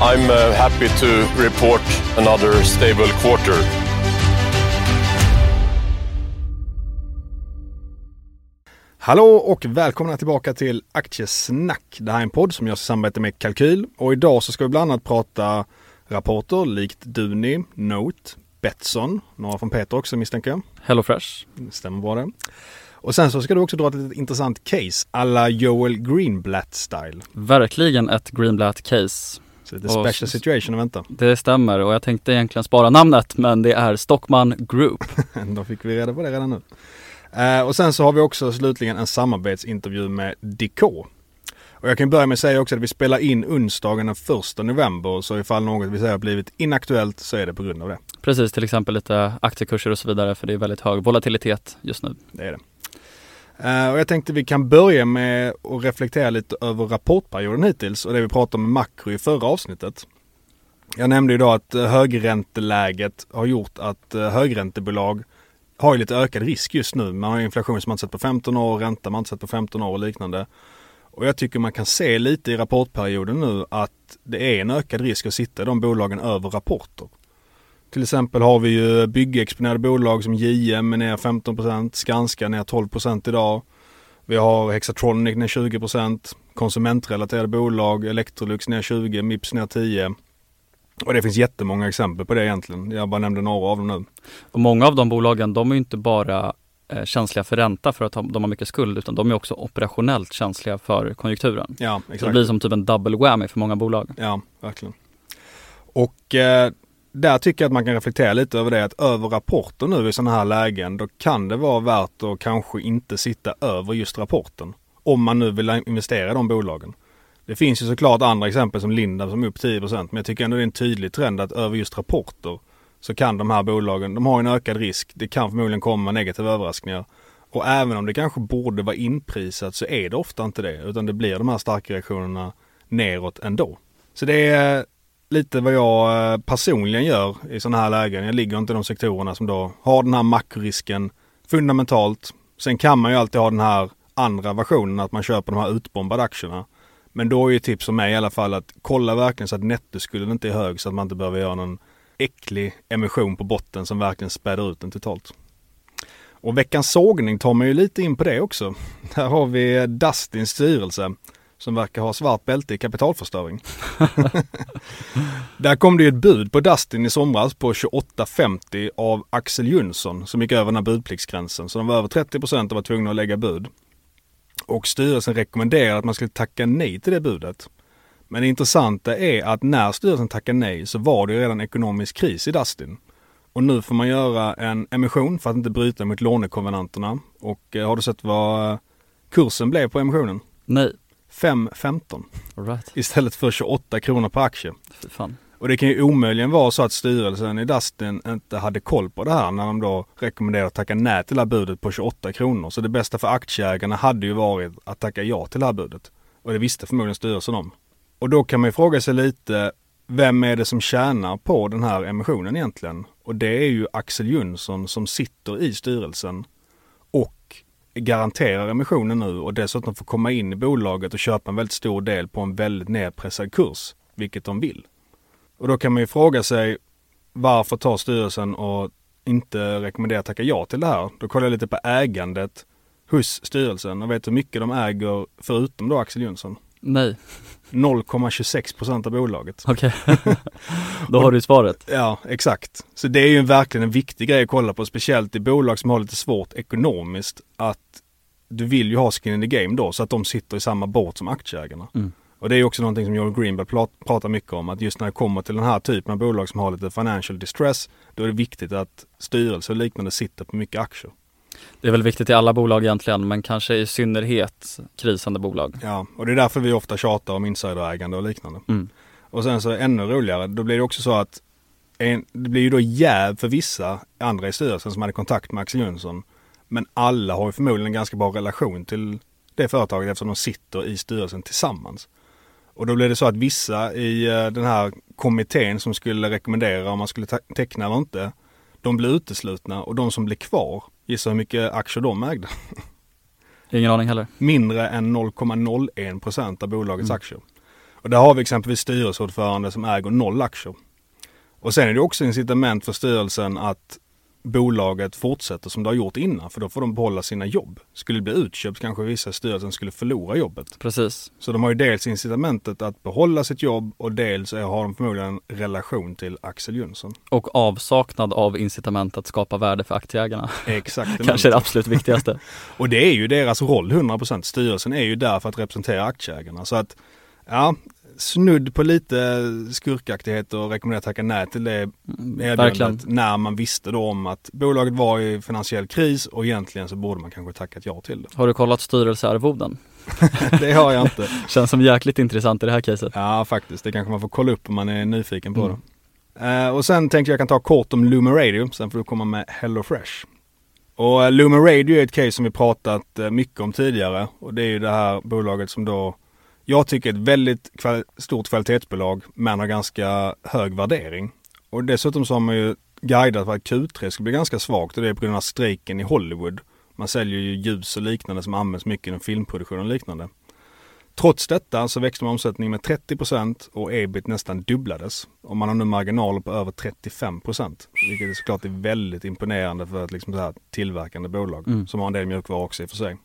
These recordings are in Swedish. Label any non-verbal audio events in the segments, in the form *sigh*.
I'm uh, happy to report another stable quarter. Hallå och välkomna tillbaka till Aktiesnack. Det här är en podd som görs i samarbete med Kalkyl och idag så ska vi bland annat prata rapporter likt Duni, Note, Betsson, några från Peter också misstänker jag. HelloFresh. Stämmer bra det. Och sen så ska du också dra ett intressant case alla Joel Greenblatt style. Verkligen ett Greenblatt-case. Så Och special situation att vänta. Det stämmer och jag tänkte egentligen spara namnet men det är Stockman Group. *laughs* Då fick vi reda på det redan nu. Eh, och sen så har vi också slutligen en samarbetsintervju med DK. Och jag kan börja med att säga också att vi spelar in onsdagen den 1 november så ifall något vi säger har blivit inaktuellt så är det på grund av det. Precis, till exempel lite aktiekurser och så vidare för det är väldigt hög volatilitet just nu. Det är det. Eh, och jag tänkte vi kan börja med att reflektera lite över rapportperioden hittills och det vi pratade om makro i förra avsnittet. Jag nämnde ju då att eh, högränteläget har gjort att eh, högräntebolag har ju lite ökad risk just nu. Man har ju inflation som man inte sett på 15 år, ränta man inte sett på 15 år och liknande. Och jag tycker man kan se lite i rapportperioden nu att det är en ökad risk att sitta i de bolagen över rapporter. Till exempel har vi ju byggexponerade bolag som JM är ner 15%, Skanska ner 12% idag. Vi har Hexatronic ner 20%, konsumentrelaterade bolag, Electrolux ner 20%, Mips ner 10%. Och det finns jättemånga exempel på det egentligen. Jag bara nämnde några av dem nu. Och många av de bolagen de är inte bara eh, känsliga för ränta för att de har mycket skuld utan de är också operationellt känsliga för konjunkturen. Ja, Så det exakt. blir som typ en double whammy för många bolag. Ja, verkligen. Och eh, där tycker jag att man kan reflektera lite över det att över rapporter nu i sådana här lägen då kan det vara värt att kanske inte sitta över just rapporten. Om man nu vill investera i de bolagen. Det finns ju såklart andra exempel som Lindab som är upp 10% men jag tycker ändå det är en tydlig trend att över just rapporter så kan de här bolagen, de har en ökad risk. Det kan förmodligen komma negativa överraskningar. Och även om det kanske borde vara inprisat så är det ofta inte det utan det blir de här starka reaktionerna neråt ändå. Så det är lite vad jag eh, personligen gör i sådana här lägen. Jag ligger inte i de sektorerna som då har den här makrorisken fundamentalt. Sen kan man ju alltid ha den här andra versionen att man köper de här utbombade aktierna. Men då är ju tips från mig i alla fall att kolla verkligen så att nettoskulden inte är hög så att man inte behöver göra någon äcklig emission på botten som verkligen späder ut den totalt. Och veckans sågning tar man ju lite in på det också. Där har vi Dustins styrelse som verkar ha svart bälte i kapitalförstöring. *laughs* Där kom det ju ett bud på Dustin i somras på 28,50 av Axel Jönsson som gick över den här budpliktsgränsen. Så de var över 30 procent och var tvungna att lägga bud. Och styrelsen rekommenderade att man skulle tacka nej till det budet. Men det intressanta är att när styrelsen tackade nej så var det ju redan ekonomisk kris i Dustin. Och nu får man göra en emission för att inte bryta mot lånekonvenanterna. Och eh, har du sett vad kursen blev på emissionen? Nej, 5,15 all right. istället för 28 kronor per aktie. Och det kan ju omöjligen vara så att styrelsen i Dustin inte hade koll på det här när de då rekommenderade att tacka nej till det här budet på 28 kronor. Så det bästa för aktieägarna hade ju varit att tacka ja till det här budet. Och det visste förmodligen styrelsen om. Och då kan man ju fråga sig lite, vem är det som tjänar på den här emissionen egentligen? Och det är ju Axel Jönsson som sitter i styrelsen garanterar emissionen nu och dessutom får komma in i bolaget och köpa en väldigt stor del på en väldigt nedpressad kurs, vilket de vill. Och då kan man ju fråga sig varför tar styrelsen och inte rekommenderar att tacka ja till det här? Då kollar jag lite på ägandet hos styrelsen och vet hur mycket de äger förutom då Axel Jönsson. Nej, 0,26% av bolaget. okej. *laughs* Då har du svaret. Ja, exakt. Så det är ju verkligen en viktig grej att kolla på, speciellt i bolag som har lite svårt ekonomiskt, att du vill ju ha skin in the game då, så att de sitter i samma båt som aktieägarna. Mm. Och det är också någonting som Joel Greenberg pratar mycket om, att just när det kommer till den här typen av bolag som har lite financial distress, då är det viktigt att styrelse och liknande sitter på mycket aktier. Det är väl viktigt i alla bolag egentligen, men kanske i synnerhet krisande bolag. Ja, och det är därför vi ofta tjatar om insiderägande och liknande. Mm. Och sen så ännu roligare, då blir det också så att en, det blir ju då jäv för vissa andra i styrelsen som hade kontakt med Axel Jönsson. Men alla har ju förmodligen en ganska bra relation till det företaget eftersom de sitter i styrelsen tillsammans. Och då blir det så att vissa i eh, den här kommittén som skulle rekommendera om man skulle te- teckna eller inte, de blir uteslutna och de som blir kvar, gissa hur mycket aktier de ägde? Ingen aning heller. mindre än 0,01 procent av bolagets aktier. Och där har vi exempelvis styrelseordförande som äger noll aktier. Och sen är det också incitament för styrelsen att bolaget fortsätter som det har gjort innan för då får de behålla sina jobb. Skulle det bli utköpt kanske vissa styrelsen skulle förlora jobbet. Precis. Så de har ju dels incitamentet att behålla sitt jobb och dels har de förmodligen en relation till Axel Jönsson. Och avsaknad av incitament att skapa värde för aktieägarna. Exakt. *laughs* Kanske det absolut viktigaste. *laughs* Och det är ju deras roll 100%. Styrelsen är ju där för att representera aktieägarna. Så att, ja, snudd på lite skurkaktighet och rekommendera att tacka nej till det erbjudandet verkligen. när man visste då om att bolaget var i finansiell kris och egentligen så borde man kanske tackat ja till det. Har du kollat styrelsearvoden? *laughs* det har jag inte. *laughs* Känns som jäkligt intressant i det här caset. Ja faktiskt, det kanske man får kolla upp om man är nyfiken på Mm. det. Eh, och sen tänkte jag kan ta kort om Lumen Radio, sen får du komma med Hello Fresh. Och eh, Lumen Radio är ett case som vi pratat eh, mycket om tidigare och det är ju det här bolaget som då jag tycker ett väldigt kval- stort kvalitetsbolag men har ganska hög värdering. Och dessutom så har man ju guidat för att Q3 ska bli ganska svagt och det är på grund av strejken i Hollywood. Man säljer ju ljus och liknande som används mycket inom filmproduktion och liknande. Trots detta så växte man omsättningen med 30% och ebit nästan dubblades. Och man har nu marginaler på över 35%. Vilket är såklart är väldigt imponerande för ett liksom så här tillverkande bolag. Mm. Som har en del mjukvara också i och för sig.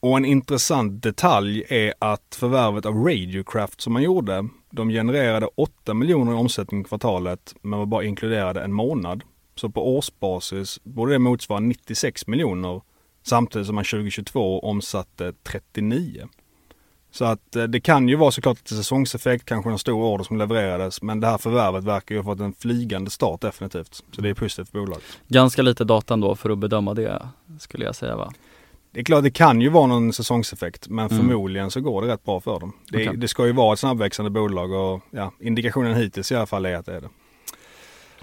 Och en intressant detalj är att förvärvet av Radiocraft som man gjorde, de genererade 8 miljoner i omsättning i kvartalet men var bara inkluderade en månad. Så på årsbasis borde det motsvara 96 miljoner samtidigt som man 2022 omsatte 39. Så att eh, det kan ju vara såklart lite säsongseffekt, kanske en stor order som levererades men det här förvärvet verkar ju ha fått en flygande start definitivt. Så det är positivt för bolaget. Ganska lite data ändå för att bedöma det skulle jag säga va? Det är klart det kan ju vara någon säsongseffekt men Mm. förmodligen så går det rätt bra för dem. Det, Okej. det ska ju vara ett snabbväxande bolag och ja, indikationen hittills i alla fall är att det är det.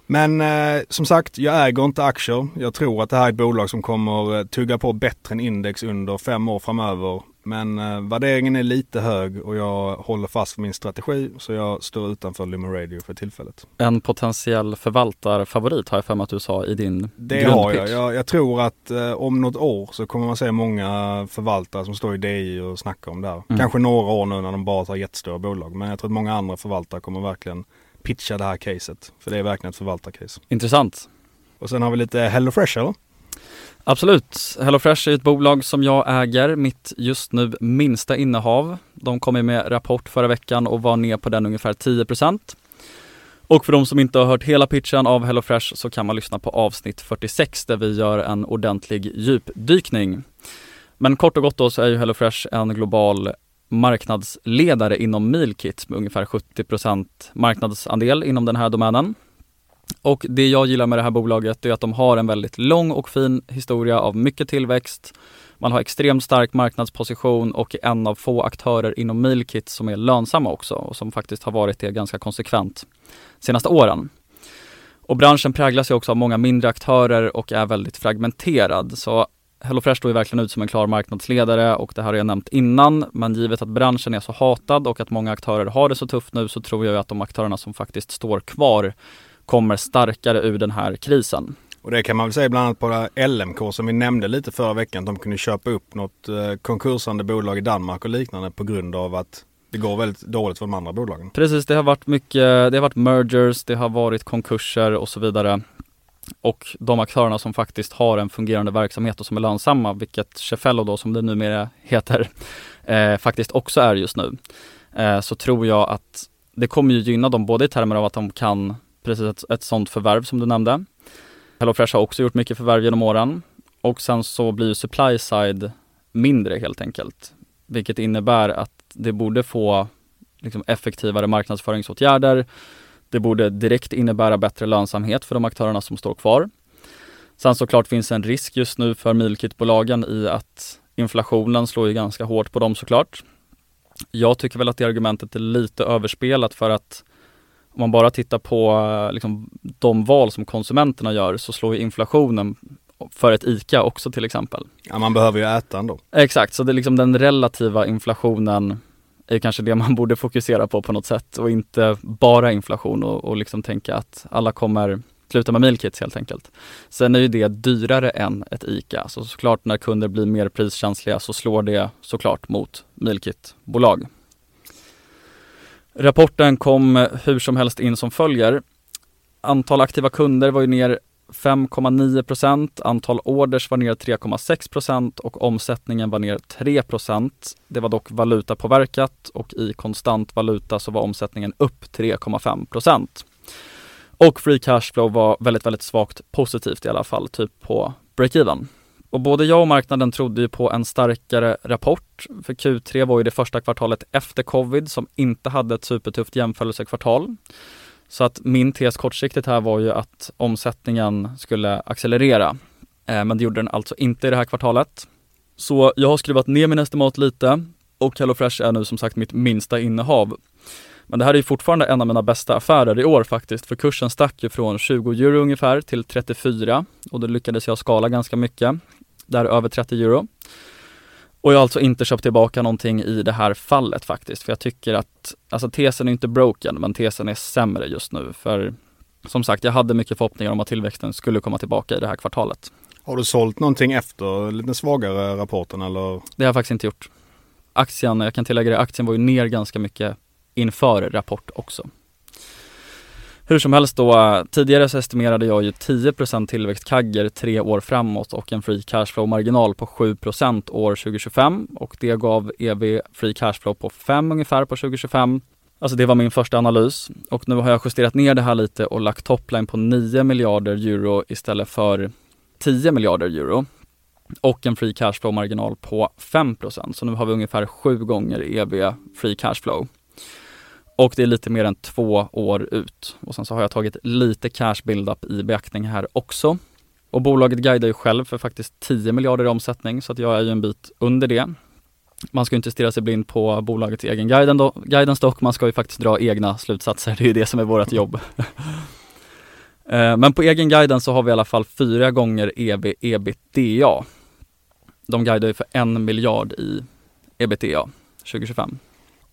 Men eh, som sagt, jag äger inte aktier. Jag tror att det här är ett bolag som kommer eh, tugga på bättre än index under fem år framöver. Men eh, värderingen är lite hög och jag håller fast vid min strategi så jag står utanför Lumen Radio för tillfället. En potentiell förvaltarfavorit har jag för mig att du sa i din Det har jag. jag. Jag tror att eh, om något år så kommer man se många förvaltare som står i DI och snackar om det här. Mm. Kanske några år nu när de bara tar jättestora bolag. Men jag tror att många andra förvaltare kommer verkligen pitcha det här caset. För det är verkligen ett förvaltarcase. Intressant. Och sen har vi lite Hello Fresh eller? Absolut. HelloFresh är ett bolag som jag äger, mitt just nu minsta innehav. De kom med rapport förra veckan och var ner på den ungefär 10 Och för de som inte har hört hela pitchen av HelloFresh så kan man lyssna på avsnitt 46 där vi gör en ordentlig djupdykning. Men kort och gott då så är ju HelloFresh en global marknadsledare inom Mealkit med ungefär 70% marknadsandel inom den här domänen. Och det jag gillar med det här bolaget är att de har en väldigt lång och fin historia av mycket tillväxt. Man har extremt stark marknadsposition och är en av få aktörer inom Mealkit som är lönsamma också och som faktiskt har varit det ganska konsekvent senaste åren. Och branschen präglas ju också av många mindre aktörer och är väldigt fragmenterad. Så HelloFresh står ju verkligen ut som en klar marknadsledare och det här har jag nämnt innan. Men givet att branschen är så hatad och att många aktörer har det så tufft nu så tror jag att de aktörerna som faktiskt står kvar kommer starkare ur den här krisen. Och det kan man väl säga bland annat på LMK som vi nämnde lite förra veckan. De kunde köpa upp något eh, konkursande bolag i Danmark och liknande på grund av att det går väldigt dåligt för de andra bolagen. Precis, det har varit mycket, det har varit mergers, det har varit konkurser och så vidare. och de aktörerna som faktiskt har en fungerande verksamhet och som är lönsamma, vilket Cefello då som det numera heter, *laughs* eh, faktiskt också är just nu, eh, så tror jag att det kommer ju gynna dem både i termer av att de kan precis ett, ett sånt förvärv som du nämnde. HelloFresh har också gjort mycket förvärv genom åren och sen så blir supply side mindre helt enkelt, vilket innebär att det borde få liksom, effektivare marknadsföringsåtgärder. Det borde direkt innebära bättre lönsamhet för de aktörerna som står kvar. Sen såklart finns en risk just nu för mealkitbolagen i att inflationen slår ju ganska hårt på dem såklart. Jag tycker väl att det argumentet är lite överspelat för att om man bara tittar på liksom, de val som konsumenterna gör så slår inflationen för ett ICA också till exempel. Ja man behöver ju äta ändå. Exakt, så det är liksom den relativa inflationen är kanske det man borde fokusera på på något sätt och inte bara inflation och, och liksom tänka att alla kommer sluta med mealkits helt enkelt. Sen är ju det dyrare än ett ICA, så såklart när kunder blir mer priskänsliga så slår det såklart mot mealkitbolag. Rapporten kom hur som helst in som följer. Antal aktiva kunder var ju ner 5,9 procent, antal orders var ner 3,6 procent och omsättningen var ner 3 procent. Det var dock valutapåverkat och i konstant valuta så var omsättningen upp 3,5 procent. Och free cash flow var väldigt, väldigt svagt positivt i alla fall, typ på break-even. Och både jag och marknaden trodde ju på en starkare rapport. För Q3 var ju det första kvartalet efter covid som inte hade ett supertufft jämförelsekvartal. Så att min tes kortsiktigt här var ju att omsättningen skulle accelerera. Eh, men det gjorde den alltså inte i det här kvartalet. Så jag har skruvat ner min estimat lite och HelloFresh är nu som sagt mitt minsta innehav. Men det här är fortfarande en av mina bästa affärer i år faktiskt, för kursen stack ju från 20 euro ungefär till 34 och då lyckades jag skala ganska mycket, där över 30 euro. Och jag har alltså inte köpt tillbaka någonting i det här fallet faktiskt, för jag tycker att, alltså tesen är inte broken, men tesen är sämre just nu. För som sagt, jag hade mycket förhoppningar om att tillväxten skulle komma tillbaka i det här kvartalet. Har du sålt någonting efter lite svagare rapporten eller? Det har jag faktiskt inte gjort. Aktien, jag kan tillägga det, aktien var ju ner ganska mycket inför rapport också. Hur som helst då, tidigare så estimerade jag ju 10% tillväxt kagger tre år framåt och en free cashflow marginal på 7% år 2025 och det gav EV free cashflow på 5 ungefär på 2025. Alltså det var min första analys och nu har jag justerat ner det här lite och lagt topline på 9 miljarder euro istället för 10 miljarder euro och en free cashflow marginal på 5%. Så nu har vi ungefär sju gånger EV free cashflow. Och det är lite mer än två år ut. Och sen så har jag tagit lite cash build-up i beaktning här också. Och bolaget guidar ju själv för faktiskt 10 miljarder i omsättning så att jag är ju en bit under det. Man ska inte stirra sig blind på bolagets egen guidance dock, man ska ju faktiskt dra egna slutsatser, det är ju det som är vårt jobb. *laughs* Eh, men på egen guidance så har vi i alla fall fyra gånger EV ebitda. De guidar ju för en miljard i ebitda 2025.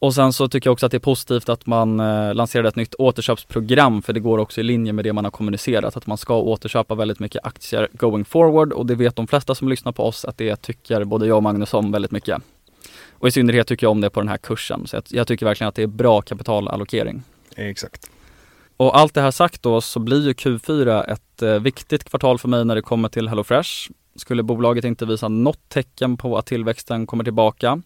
Och sen så tycker jag också att det är positivt att man eh, lanserade ett nytt återköpsprogram för det går också i linje med det man har kommunicerat att man ska återköpa väldigt mycket aktier going forward och det vet de flesta som lyssnar på oss att det tycker både jag och Magnus om väldigt mycket. Och i synnerhet tycker jag om det på den här kursen så jag, jag tycker verkligen att det är bra kapitalallokering. Exakt. Och allt det här sagt då så blir ju Q4 ett eh, viktigt kvartal för mig när det kommer till HelloFresh. Skulle bolaget inte visa något tecken på att tillväxten kommer tillbaka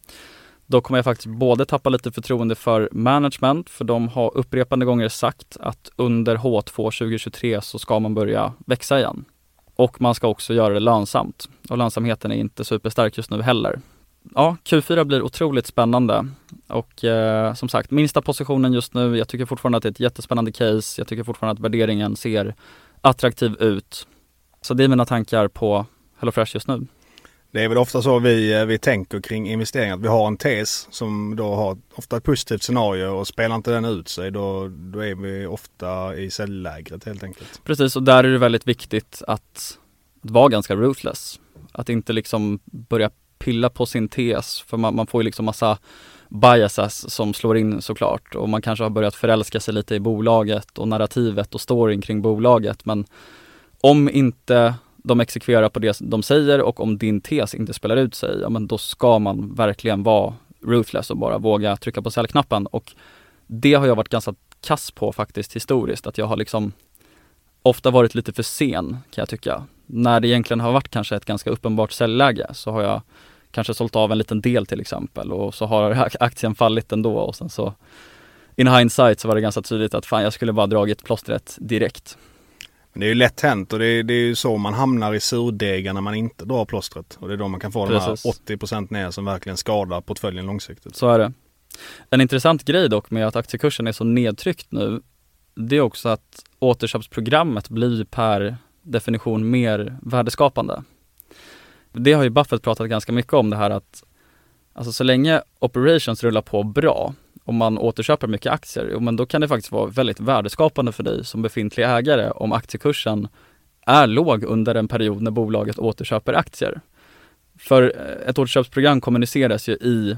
då kommer jag faktiskt både tappa lite förtroende för management, för de har upprepande gånger sagt att under H2 2023 så ska man börja växa igen. Och man ska också göra det lönsamt. Och lönsamheten är inte superstark just nu heller. Ja, Q4 blir otroligt spännande och eh, som sagt, minsta positionen just nu. Jag tycker fortfarande att det är ett jättespännande case. Jag tycker fortfarande att värderingen ser attraktiv ut. Så det är mina tankar på HelloFresh just nu. Det är väl ofta så vi, eh, vi tänker kring investeringar. vi har en tes som då har ofta ett positivt scenario och spelar inte den ut sig då, då är vi ofta i säljlägret helt enkelt. Precis och där är det väldigt viktigt att, att vara ganska ruthless. Att inte liksom börja pilla på sin tes för man, man får ju liksom massa biases som slår in såklart och man kanske har börjat förälska sig lite i bolaget och narrativet och storyn kring bolaget men om inte de exekverar på det de säger och om din tes inte spelar ut sig, ja men då ska man verkligen vara ruthless och bara våga trycka på säljknappen och det har jag varit ganska kass på faktiskt historiskt, att jag har liksom ofta varit lite för sen kan jag tycka. När det egentligen har varit kanske ett ganska uppenbart säljläge så har jag kanske sålt av en liten del till exempel och så har *laughs* aktien fallit ändå och sen så in hindsight så var det ganska tydligt att fan jag skulle bara dragit plåstret direkt. Det är ju lätt hänt och det är, det är ju så man hamnar i surdegar när man inte drar plåstret. Och det är då man kan få Precis. de här 80% ner som verkligen skadar portföljen långsiktigt. Så är det. En intressant grej dock med att aktiekursen är så nedtryckt nu, det är också att återköpsprogrammet blir per definition mer värdeskapande. Det har ju Buffett pratat ganska mycket om det här att alltså så länge operations rullar på bra om man återköper mycket aktier, men då kan det faktiskt vara väldigt värdeskapande för dig som befintlig ägare om aktiekursen är låg under en period när bolaget återköper aktier. För eh, ett återköpsprogram kommuniceras ju i,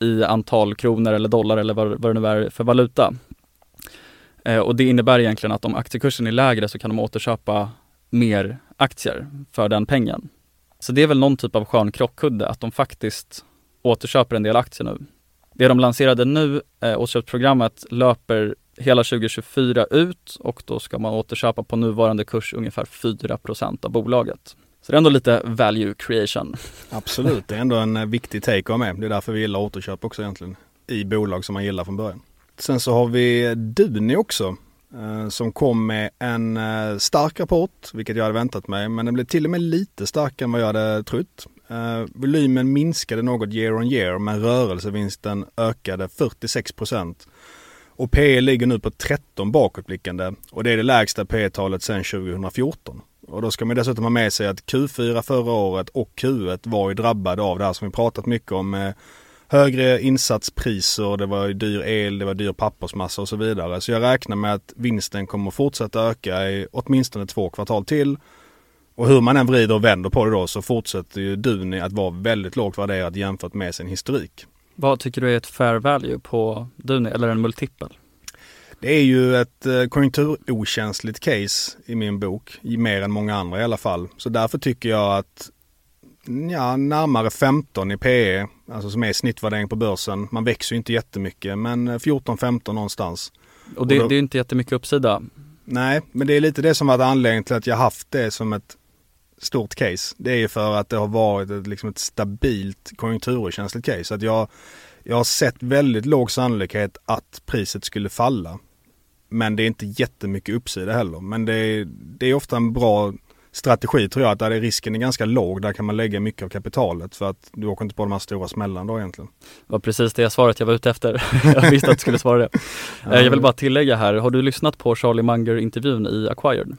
i antal kronor eller dollar eller vad, vad det nu är för valuta. Eh, och det innebär egentligen att om aktiekursen är lägre så kan de återköpa mer aktier för den pengen. Så det är väl någon typ av skön krockkudde att de faktiskt återköper en del aktier nu. Det de lanserade nu, eh, återköpsprogrammet, löper hela 2024 ut och då ska man återköpa på nuvarande kurs ungefär 4% av bolaget. Så det är ändå lite value creation. Absolut, det är ändå en eh, viktig take att ha med. Det är därför vi gillar återköp också egentligen. I bolag som man gillar från början. Sen så har vi Duni också. Eh, som kom med en eh, stark rapport, vilket jag hade väntat mig. Men den blev till och med lite starkare än vad jag hade trott. Uh, volymen minskade något year on year men rörelsevinsten ökade 46 Och P ligger nu på 13 bakåtblickande och det är det lägsta P talet sedan 2014. Och då ska man dessutom ha med sig att Q4 förra året och Q1 var ju drabbade av det här som vi pratat mycket om. Med högre insatspriser, det var dyr el, det var dyr pappersmassa och så vidare. Så jag räknar med att vinsten kommer fortsätta öka i åtminstone två kvartal till. Och hur man än vrider och vänder på det då så fortsätter ju Duni att vara väldigt lågt värderat jämfört med sin historik. Vad tycker du är ett fair value på Duni eller en multipel? Det är ju ett eh, konjunkturokänsligt case i min bok, mer än många andra i alla fall. Så därför tycker jag att ja, närmare 15 i PE, alltså som är snittvärdering på börsen. Man växer ju inte jättemycket men 14-15 någonstans. Och det, och då, det är inte jättemycket uppsida? Nej, men det är lite det som varit anledningen till att jag haft det som ett stort case. Det är ju för att det har varit ett, liksom ett stabilt konjunkturkänsligt case. Att jag, jag har sett väldigt låg sannolikhet att priset skulle falla. Men det är inte jättemycket uppsida heller. Men det är, det är ofta en bra strategi tror jag att där risken är ganska låg, där kan man lägga mycket av kapitalet för att du åker inte på de här stora smällarna då egentligen. Det var precis det svaret jag var ute efter. *laughs* jag visste att du skulle svara det. ja. Jag vill bara tillägga här, har du lyssnat på Charlie Munger intervjun i Acquired?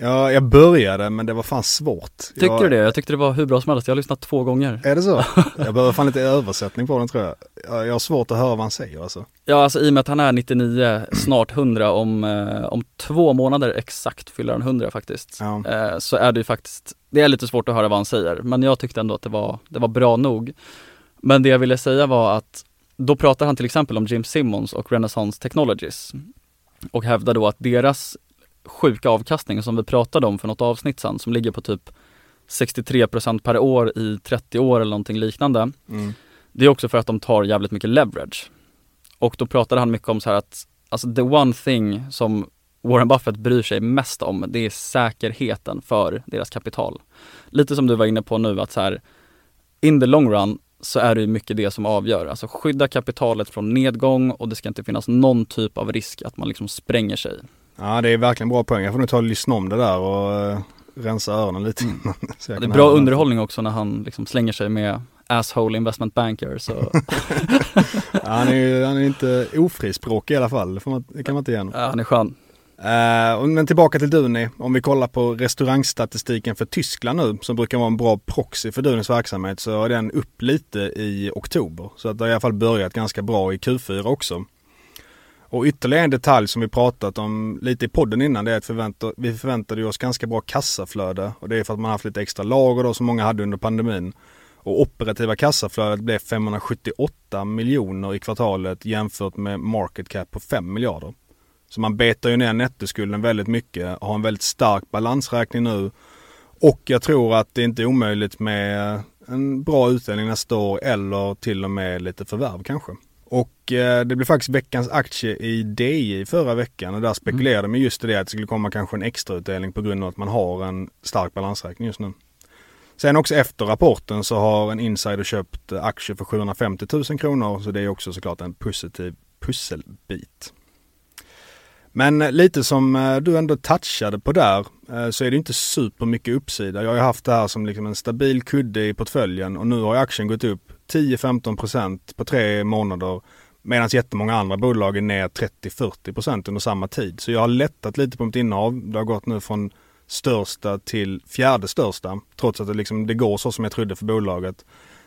Ja, jag började men det var fan svårt. Tycker jag... du det? Jag tyckte det var hur bra som helst. Jag har lyssnat två gånger. Är det så? *laughs* Jag behöver fan lite översättning på den tror jag. Jag har svårt att höra vad han säger alltså. Ja, alltså i och med att han är 99, snart 100, om, eh, om två månader exakt fyller han 100 faktiskt. Ja. Eh, så är det ju faktiskt, det är lite svårt att höra vad han säger. Men jag tyckte ändå att det var, det var bra nog. Men det jag ville säga var att då pratar han till exempel om Jim Simmons och Renaissance Technologies och hävdar då att deras sjuka avkastning som vi pratade om för något avsnitt sen som ligger på typ 63% per år i 30 år eller någonting liknande. Mm. Det är också för att de tar jävligt mycket leverage. Och då pratade han mycket om så här att, alltså the one thing som Warren Buffett bryr sig mest om, det är säkerheten för deras kapital. Lite som du var inne på nu att så här, in the long run så är det mycket det som avgör. Alltså skydda kapitalet från nedgång och det ska inte finnas någon typ av risk att man liksom spränger sig. Ja det är verkligen bra poäng. Jag får nog ta och lyssna om det där och uh, rensa öronen lite. Mm. *laughs* det är bra underhållning också när han liksom slänger sig med asshole investment banker. Så. *laughs* ja, han, är, han är inte ofrispråkig i alla fall, det, man, det kan man inte ge Ja, han är skön. Uh, men tillbaka till Duni. Om vi kollar på restaurangstatistiken för Tyskland nu som brukar vara en bra proxy för Dunis verksamhet så är den upp lite i oktober. Så att det har i alla fall börjat ganska bra i Q4 också. Och ytterligare en detalj som vi pratat om lite i podden innan det är att förvänta, vi förväntade oss ganska bra kassaflöde. Och det är för att man haft lite extra lager då som många hade under pandemin. Och operativa kassaflödet blev 578 miljoner i kvartalet jämfört med market cap på 5 miljarder. Så man betar ju ner nettoskulden väldigt mycket, och har en väldigt stark balansräkning nu. Och jag tror att det inte är omöjligt med en bra utdelning nästa år eller till och med lite förvärv kanske. Och eh, det blev faktiskt veckans aktie i DI förra veckan och där spekulerade man just i det att det skulle komma kanske en extrautdelning på grund av att man har en stark balansräkning just nu. Sen också efter rapporten så har en insider köpt aktier för 750 000 kronor så det är också såklart en positiv pusselbit. Men lite som eh, du ändå touchade på där eh, så är det inte supermycket uppsida. Jag har haft det här som liksom en stabil kudde i portföljen och nu har aktien gått upp 10-15% på tre månader medan jättemånga andra bolag är ner 30-40% under samma tid. Så jag har lättat lite på mitt innehav. Det har gått nu från största till fjärde största trots att det, liksom, det går så som jag trodde för bolaget.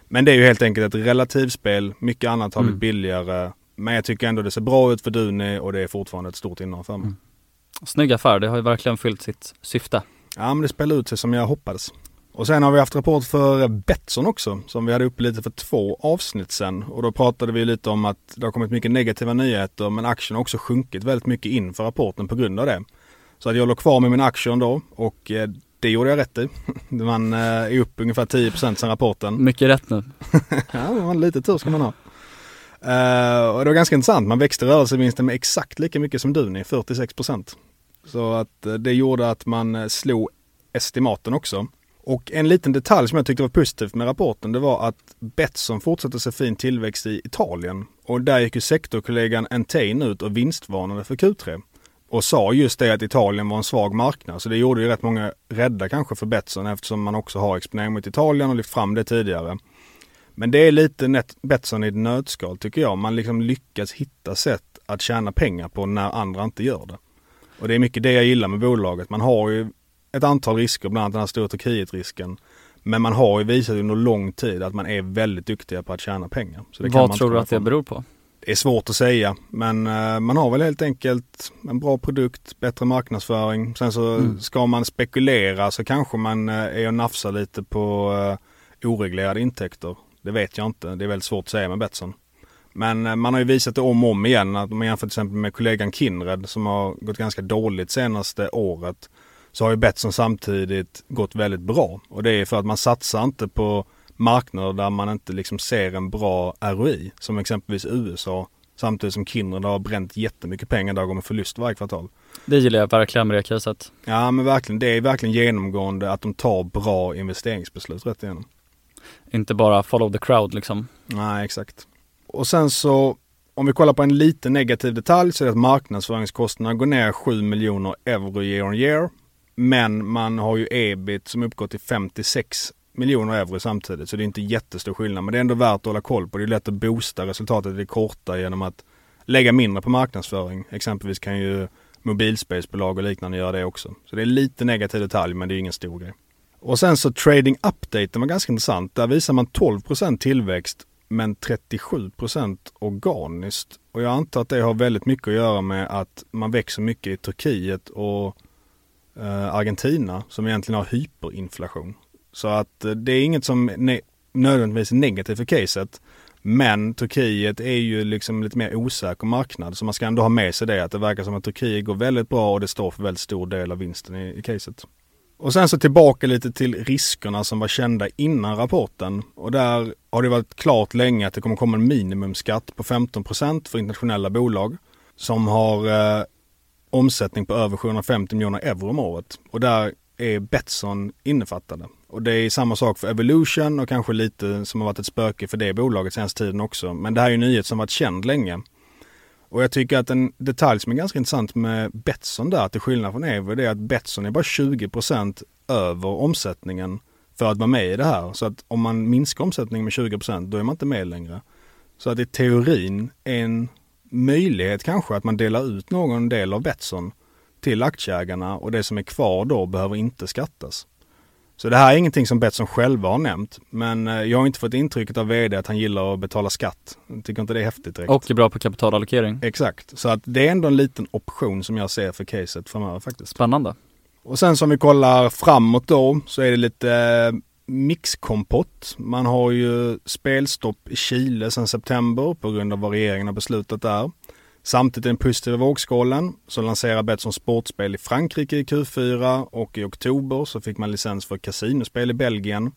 Men det är ju helt enkelt ett relativspel. Mycket annat har blivit mm. billigare men jag tycker ändå det ser bra ut för Duni och det är fortfarande ett stort innehav för mig. Mm. Snygg affär, det har ju verkligen fyllt sitt syfte. Ja men det spelar ut sig som jag hoppades. Och sen har vi haft rapport för Betsson också som vi hade uppe lite för två avsnitt sen. Och då pratade vi lite om att det har kommit mycket negativa nyheter men aktien har också sjunkit väldigt mycket inför rapporten på grund av det. Så att jag låg kvar med min aktie då och eh, det gjorde jag rätt i. *laughs* Man eh, är upp ungefär 10% sen rapporten. Mycket rätt nu. *laughs* ja, lite tur ska man ha. Uh, och det var ganska intressant. Man växte rörelsevinsten med exakt lika mycket som Duni, 46% Så att det gjorde att man slog estimaten också. Och en liten detalj som jag tyckte var positivt med rapporten det var att Betsson fortsatte se fin tillväxt i Italien. Och där gick ju sektorkollegan Entain ut och vinstvarnade för Q3. Och sa just det att Italien var en svag marknad. Så det gjorde ju rätt många rädda kanske för Betsson eftersom man också har exponering mot Italien och lyft fram det tidigare. Men det är lite Betsson i ett nötskal tycker jag. Man liksom lyckas hitta sätt att tjäna pengar på när andra inte gör det. Och det är mycket det jag gillar med bolaget. Man har ju ett antal risker, bland annat den här stora Turkiet-risken. Men man har ju visat under lång tid att man är väldigt duktiga på att tjäna pengar. Vad tror du att det beror på? Det är svårt att säga, men uh, man har väl helt enkelt en bra produkt, bättre marknadsföring. Sen så mm. ska man spekulera så kanske man uh, är och nafsar lite på uh, oreglerade intäkter. Det vet jag inte. Det är väldigt svårt att säga med Betsson. Men eh, man har ju visat det om och om igen. Att om man jämför till exempel med kollegan Kindred som har gått ganska dåligt senaste året. Så har ju Betsson samtidigt gått väldigt bra. Och det är för att man satsar inte på marknader där man inte liksom ser en bra ROI. Som exempelvis USA. Samtidigt som Kindred har bränt jättemycket pengar där och går med förlust varje kvartal. Det gillar jag verkligen med det caset. Ja men verkligen. Det är verkligen genomgående att de tar bra investeringsbeslut rätt igenom. Inte bara follow the crowd liksom. Nej, exakt. Och sen så om vi kollar på en lite negativ detalj så är det att marknadsföringskostnaderna går ner 7 miljoner euro year on year. Men man har ju ebit som uppgår till 56 miljoner euro samtidigt. Så det är inte jättestor skillnad. Men det är ändå värt att hålla koll på. Det är lätt att boosta resultatet i det korta genom att lägga mindre på marknadsföring. Exempelvis kan ju mobilspelsbolag och liknande göra det också. Så det är lite negativ detalj men det är ingen stor grej. Och sen så trading update var ganska intressant. Där visar man 12% tillväxt men 37% organiskt. Och jag antar att det har väldigt mycket att göra med att man växer mycket i Turkiet och Eh, Argentina som egentligen har hyperinflation. Så att eh, det är inget som ne nödvändigtvis är negativt för caset. Men Turkiet är ju liksom lite mer osäker marknad så man ska ändå ha med sig det att det verkar som att Turkiet går väldigt bra och det står för väldigt stor del av vinsten i, i caset. Och sen så tillbaka lite till riskerna som var kända innan rapporten. Och där har det varit klart länge att det kommer komma en minimumskatt på 15% för internationella bolag som har eh, omsättning på över 750 miljoner euro om året. Och där är Betsson innefattade. Och det är samma sak för Evolution och kanske lite som har varit ett spöke för det bolaget senaste tiden också. Men det här är en nyhet som varit känd länge. Och jag tycker att en detalj som är ganska intressant med Betsson där, till skillnad från Evo, det är att Betsson är bara 20% över omsättningen för att vara med i det här. Så att om man minskar omsättningen med 20% då är man inte med längre. Så att i teorin en möjlighet kanske att man delar ut någon del av Betsson till aktieägarna och det som är kvar då behöver inte skattas. Så det här är ingenting som Betsson själva har nämnt. Men eh, jag har inte fått intrycket av vd att han gillar att betala skatt. Jag tycker inte det är häftigt direkt. Och är bra på kapitalallokering. Exakt. Så att det är ändå en liten option som jag ser för caset framöver faktiskt. Spännande. Och sen som vi kollar framåt då så är det lite eh, mixkompott. Man har ju spelstopp i Chile sedan september på grund av vad regeringen har beslutat där. Samtidigt i den positiva vågskålen så lanserar Betsson sportspel i Frankrike i Q4 och i oktober så fick man licens för kasinospel i Belgien.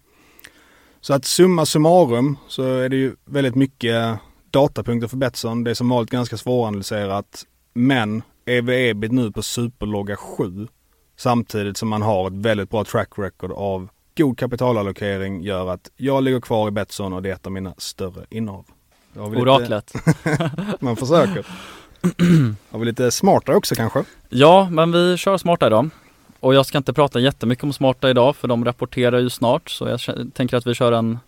Så att summa summarum så är det ju väldigt mycket datapunkter för Betsson. Det är som vanligt ganska svåranalyserat. Men EV-EBIT nu på superlogga 7 samtidigt som man har ett väldigt bra track record av god kapitalallokering gör att jag ligger kvar i Betsson och det är ett av mina större innehav. Oraklet. *laughs* man försöker. *clears throat* Har vi lite smartare också kanske? Ja, men vi kör smarta idag. Och jag ska inte prata jättemycket om smarta idag för de rapporterar ju snart så jag tänker att vi kör en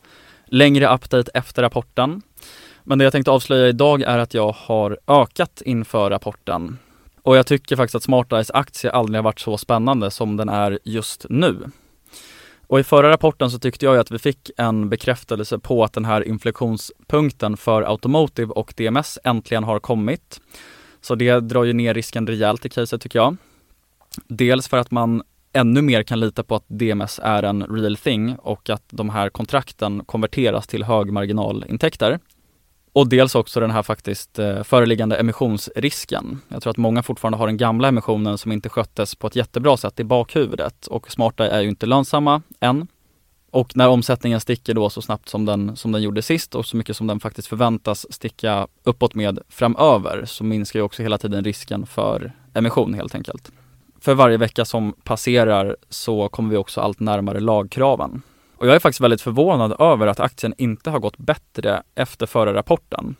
längre update efter rapporten. Men det jag tänkte avslöja idag är att jag har ökat inför rapporten. Och jag tycker faktiskt att SmartEyes aktie aldrig har varit så spännande som den är just nu. Och i förra rapporten så tyckte jag att vi fick en bekräftelse på att den här inflektionspunkten för Automotive och DMS äntligen har kommit. Så det drar ju ner risken rejält i caset tycker jag. Dels för att man ännu mer kan lita på att DMS är en real thing och att de här kontrakten konverteras till högmarginalintäkter. Och dels också den här faktiskt eh, föreliggande emissionsrisken. Jag tror att många fortfarande har den gamla emissionen som inte sköttes på ett jättebra sätt i bakhuvudet och smarta är ju inte lönsamma än. Och när omsättningen sticker då så snabbt som den, som den gjorde sist och så mycket som den faktiskt förväntas sticka uppåt med framöver så minskar ju också hela tiden risken för emission helt enkelt. För varje vecka som passerar så kommer vi också allt närmare lagkraven. Och jag är faktiskt väldigt förvånad över att aktien inte har gått bättre efter förra rapporten.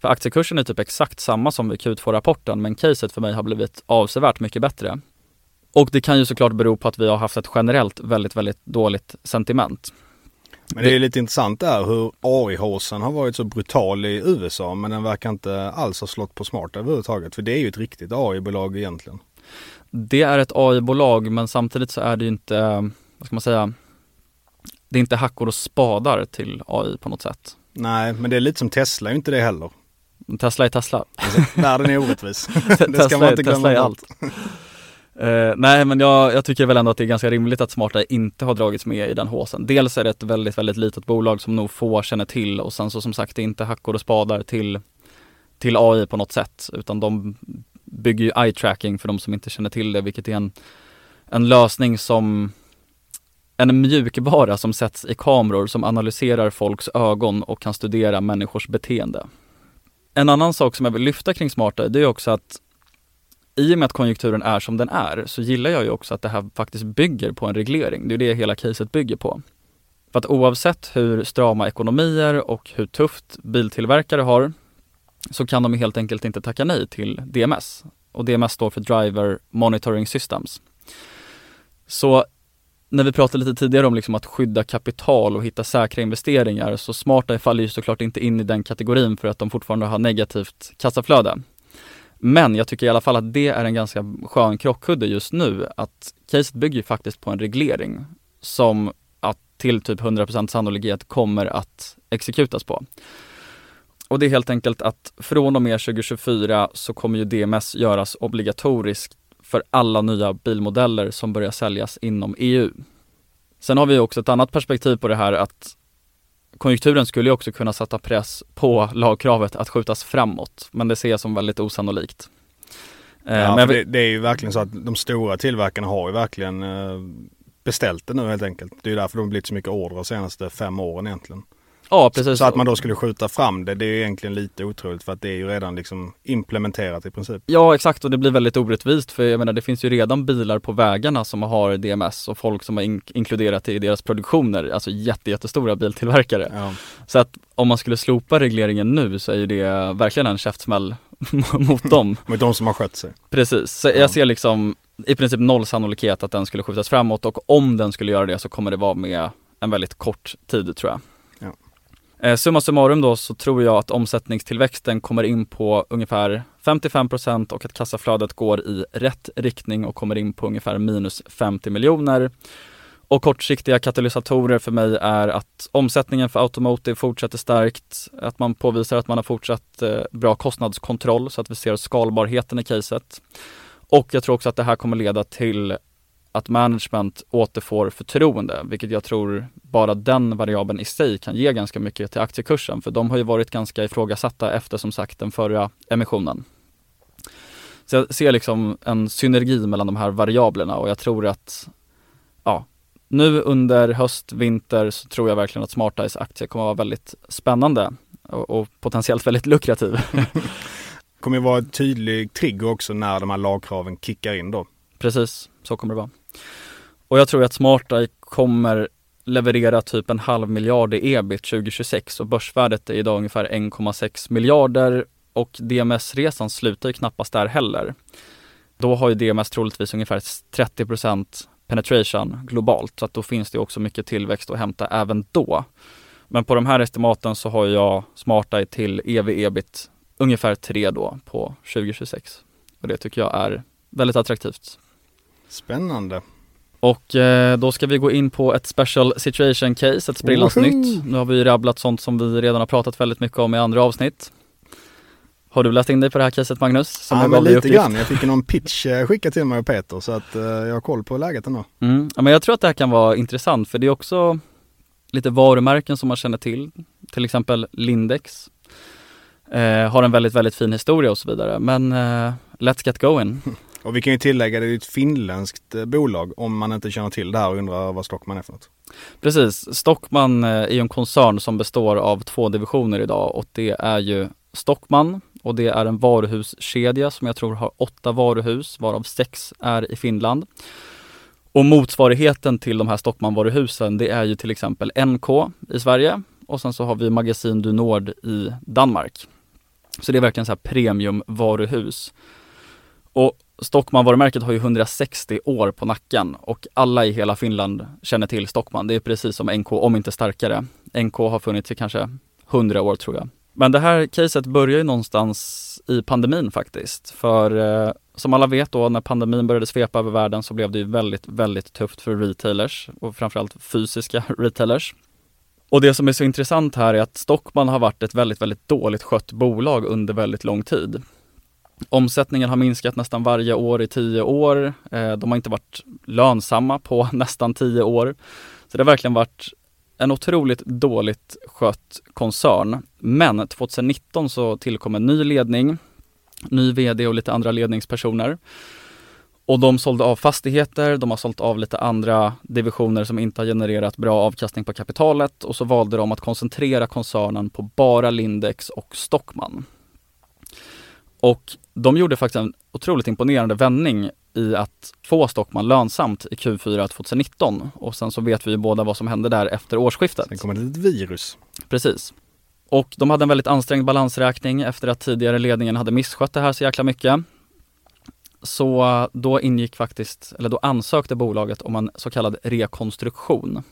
För aktiekursen är typ exakt samma som vid Q2-rapporten men caset för mig har blivit avsevärt mycket bättre. Och det kan ju såklart bero på att vi har haft ett generellt väldigt, väldigt dåligt sentiment. Men det är lite intressant där hur AI-håsen har varit så brutal i USA men den verkar inte alls ha slått på smart överhuvudtaget. För det är ju ett riktigt AI-bolag egentligen. Det är ett AI-bolag men samtidigt så är det ju inte, vad ska man säga, det är inte hackor och spadar till AI på något sätt. Nej, men det är lite som Tesla, är inte det heller. Tesla är Tesla. Världen är orättvis. *laughs* det ska man inte glömma Tesla är allt. Uh, nej men jag, jag, tycker väl ändå att det är ganska rimligt att Smarta inte har dragits med i den håsen. Dels är det ett väldigt, väldigt litet bolag som nog få känner till och sen så som sagt det är inte hackor och spadar till, till AI på något sätt utan de bygger ju eye tracking för de som inte känner till det vilket är en, en lösning som en mjukvara som sätts i kameror som analyserar folks ögon och kan studera människors beteende. En annan sak som jag vill lyfta kring smarta det är också att i och med att konjunkturen är som den är så gillar jag ju också att det här faktiskt bygger på en reglering. Det är det hela caset bygger på. För att oavsett hur strama ekonomier och hur tufft biltillverkare har så kan de helt enkelt inte tacka nej till DMS. Och DMS står för Driver Monitoring Systems. Så när vi pratade lite tidigare om liksom att skydda kapital och hitta säkra investeringar så smarta faller ju såklart inte in i den kategorin för att de fortfarande har negativt kassaflöde. Men jag tycker i alla fall att det är en ganska skön krockkudde just nu att caset bygger ju faktiskt på en reglering som att till typ 100% sannolikhet kommer att exekutas på. Och det är helt enkelt att från och med 2024 så kommer ju DMS göras obligatoriskt för alla nya bilmodeller som börjar säljas inom EU. Sen har vi också ett annat perspektiv på det här att konjunkturen skulle också kunna sätta press på lagkravet att skjutas framåt, men det ser jag som väldigt osannolikt. Eh, ja, men det, det, är ju verkligen så att de stora tillverkarna har ju verkligen eh, beställt det nu helt enkelt. Det är därför de har blivit så mycket order de senaste fem åren egentligen. Ja, precis. Så att man då skulle skjuta fram det, det är egentligen lite otroligt för att det är ju redan liksom implementerat i princip. Ja, exakt och det blir väldigt orättvist för jag menar det finns ju redan bilar på vägarna som har DMS och folk som har in inkluderat det i deras produktioner, alltså jätte, jättestora biltillverkare. Ja. Så att om man skulle slopa regleringen nu så är ju det verkligen en käftsmäll *laughs* mot dem. *laughs* mot de som har skött sig. Precis, så ja. jag ser liksom i princip noll sannolikhet att den skulle skjutas framåt och om den skulle göra det så kommer det vara med en väldigt kort tid tror jag. Eh, summa summarum då så tror jag att omsättningstillväxten kommer in på ungefär 55% och att kassaflödet går i rätt riktning och kommer in på ungefär minus 50 miljoner. Och kortsiktiga katalysatorer för mig är att omsättningen för Automotive fortsätter starkt, att man påvisar att man har fortsatt eh, bra kostnadskontroll så att vi ser skalbarheten i caset. Och jag tror också att det här kommer leda till att management återfår förtroende, vilket jag tror bara den variabeln i sig kan ge ganska mycket till aktiekursen, för de har ju varit ganska ifrågasatta efter som sagt den förra emissionen. Så jag ser liksom en synergi mellan de här variablerna och jag tror att, ja, nu under höst, vinter så tror jag verkligen att SmartEyes aktie kommer att vara väldigt spännande. och, och potentiellt väldigt lukrativ. *laughs* *laughs* kommer ju vara ett tydlig trigger också när de här lagkraven kickar in då. Precis, så kommer det vara. Och jag tror att SmartEye kommer leverera typ en halv miljard i ebit 2026 och börsvärdet är idag ungefär 1,6 miljarder och DMS-resan slutar ju knappast där heller. Då har ju DMS troligtvis ungefär 30% penetration globalt så att då finns det också mycket tillväxt att hämta även då. Men på de här estimaten så har jag SmartEye till ev-ebit ungefär 3 då på 2026. Och det tycker jag är väldigt attraktivt. Spännande. Och eh, då ska vi gå in på ett special situation case, ett sprillans nytt. Nu har vi rabblat sånt som vi redan har pratat väldigt mycket om i andra avsnitt. Har du läst in dig på det här caset Magnus? Som ja, men lite grann. Jag fick någon pitch eh, skickad till mig av Peter så att uh, jag har koll på läget ändå. Mm. Ja, men jag tror att det här kan vara intressant för det är också lite varumärken som man känner till. Till exempel Lindex. Uh, har en väldigt, väldigt fin historia och så vidare. Men uh, let's get going. *laughs* Och vi kan ju tillägga, det är ett finländskt eh, bolag om man inte känner till det här och undrar vad Stockman är för något. Precis, Stockman eh, är ju en koncern som består av två divisioner idag och det är ju Stockman och det är en varuhuskedja som jag tror har åtta varuhus varav sex är i Finland. Och motsvarigheten till de här Stockman-varuhusen det är ju till exempel NK i Sverige och sen så har vi Magasin du Nord i Danmark. Så det är verkligen så här premiumvaruhus. Och Stockman-varumärket har ju 160 år på nacken och alla i hela Finland känner till Stockman. Det är precis som NK, om inte starkare. NK har funnits i kanske 100 år tror jag. Men det här caset börjar ju någonstans i pandemin faktiskt. För eh, som alla vet då när pandemin började svepa över världen så blev det ju väldigt, väldigt tufft för retailers och framförallt fysiska *laughs* retailers. Och det som är så intressant här är att Stockman har varit ett väldigt, väldigt dåligt skött bolag under väldigt lång tid. Omsättningen har minskat nästan varje år i tio år. Eh, de har inte varit lönsamma på *laughs* nästan tio år. Så det har verkligen varit en otroligt dåligt skött koncern. Men 2019 så tillkom en ny ledning, ny VD och lite andra ledningspersoner. Och de sålde av fastigheter, de har sålt av lite andra divisioner som inte har genererat bra avkastning på kapitalet och så valde de att koncentrera koncernen på bara Lindex och Stockman. Och de gjorde faktiskt en otroligt imponerande vändning i att få Stockman lönsamt i Q4 2019 och sen så vet vi ju båda vad som hände där efter årsskiftet. Sen kommer det ett virus. Precis. Och de hade en väldigt ansträngd balansräkning efter att tidigare ledningen hade misskött det här så jäkla mycket. Så då ingick faktiskt, eller då ansökte bolaget om en så kallad rekonstruktion.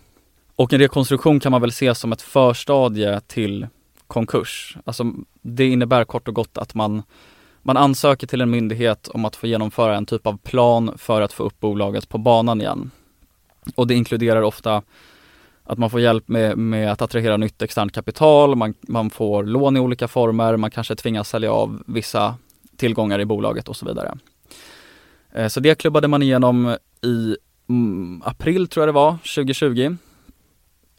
Och en rekonstruktion kan man väl se som ett förstadie till konkurs. Alltså det innebär kort och gott att man man ansöker till en myndighet om att få genomföra en typ av plan för att få upp bolaget på banan igen. Och det inkluderar ofta att man får hjälp med, med att attrahera nytt externt kapital, man, man får lån i olika former, man kanske tvingas sälja av vissa tillgångar i bolaget och så vidare. Eh, så det klubbade man igenom i mm, april tror jag det var, 2020.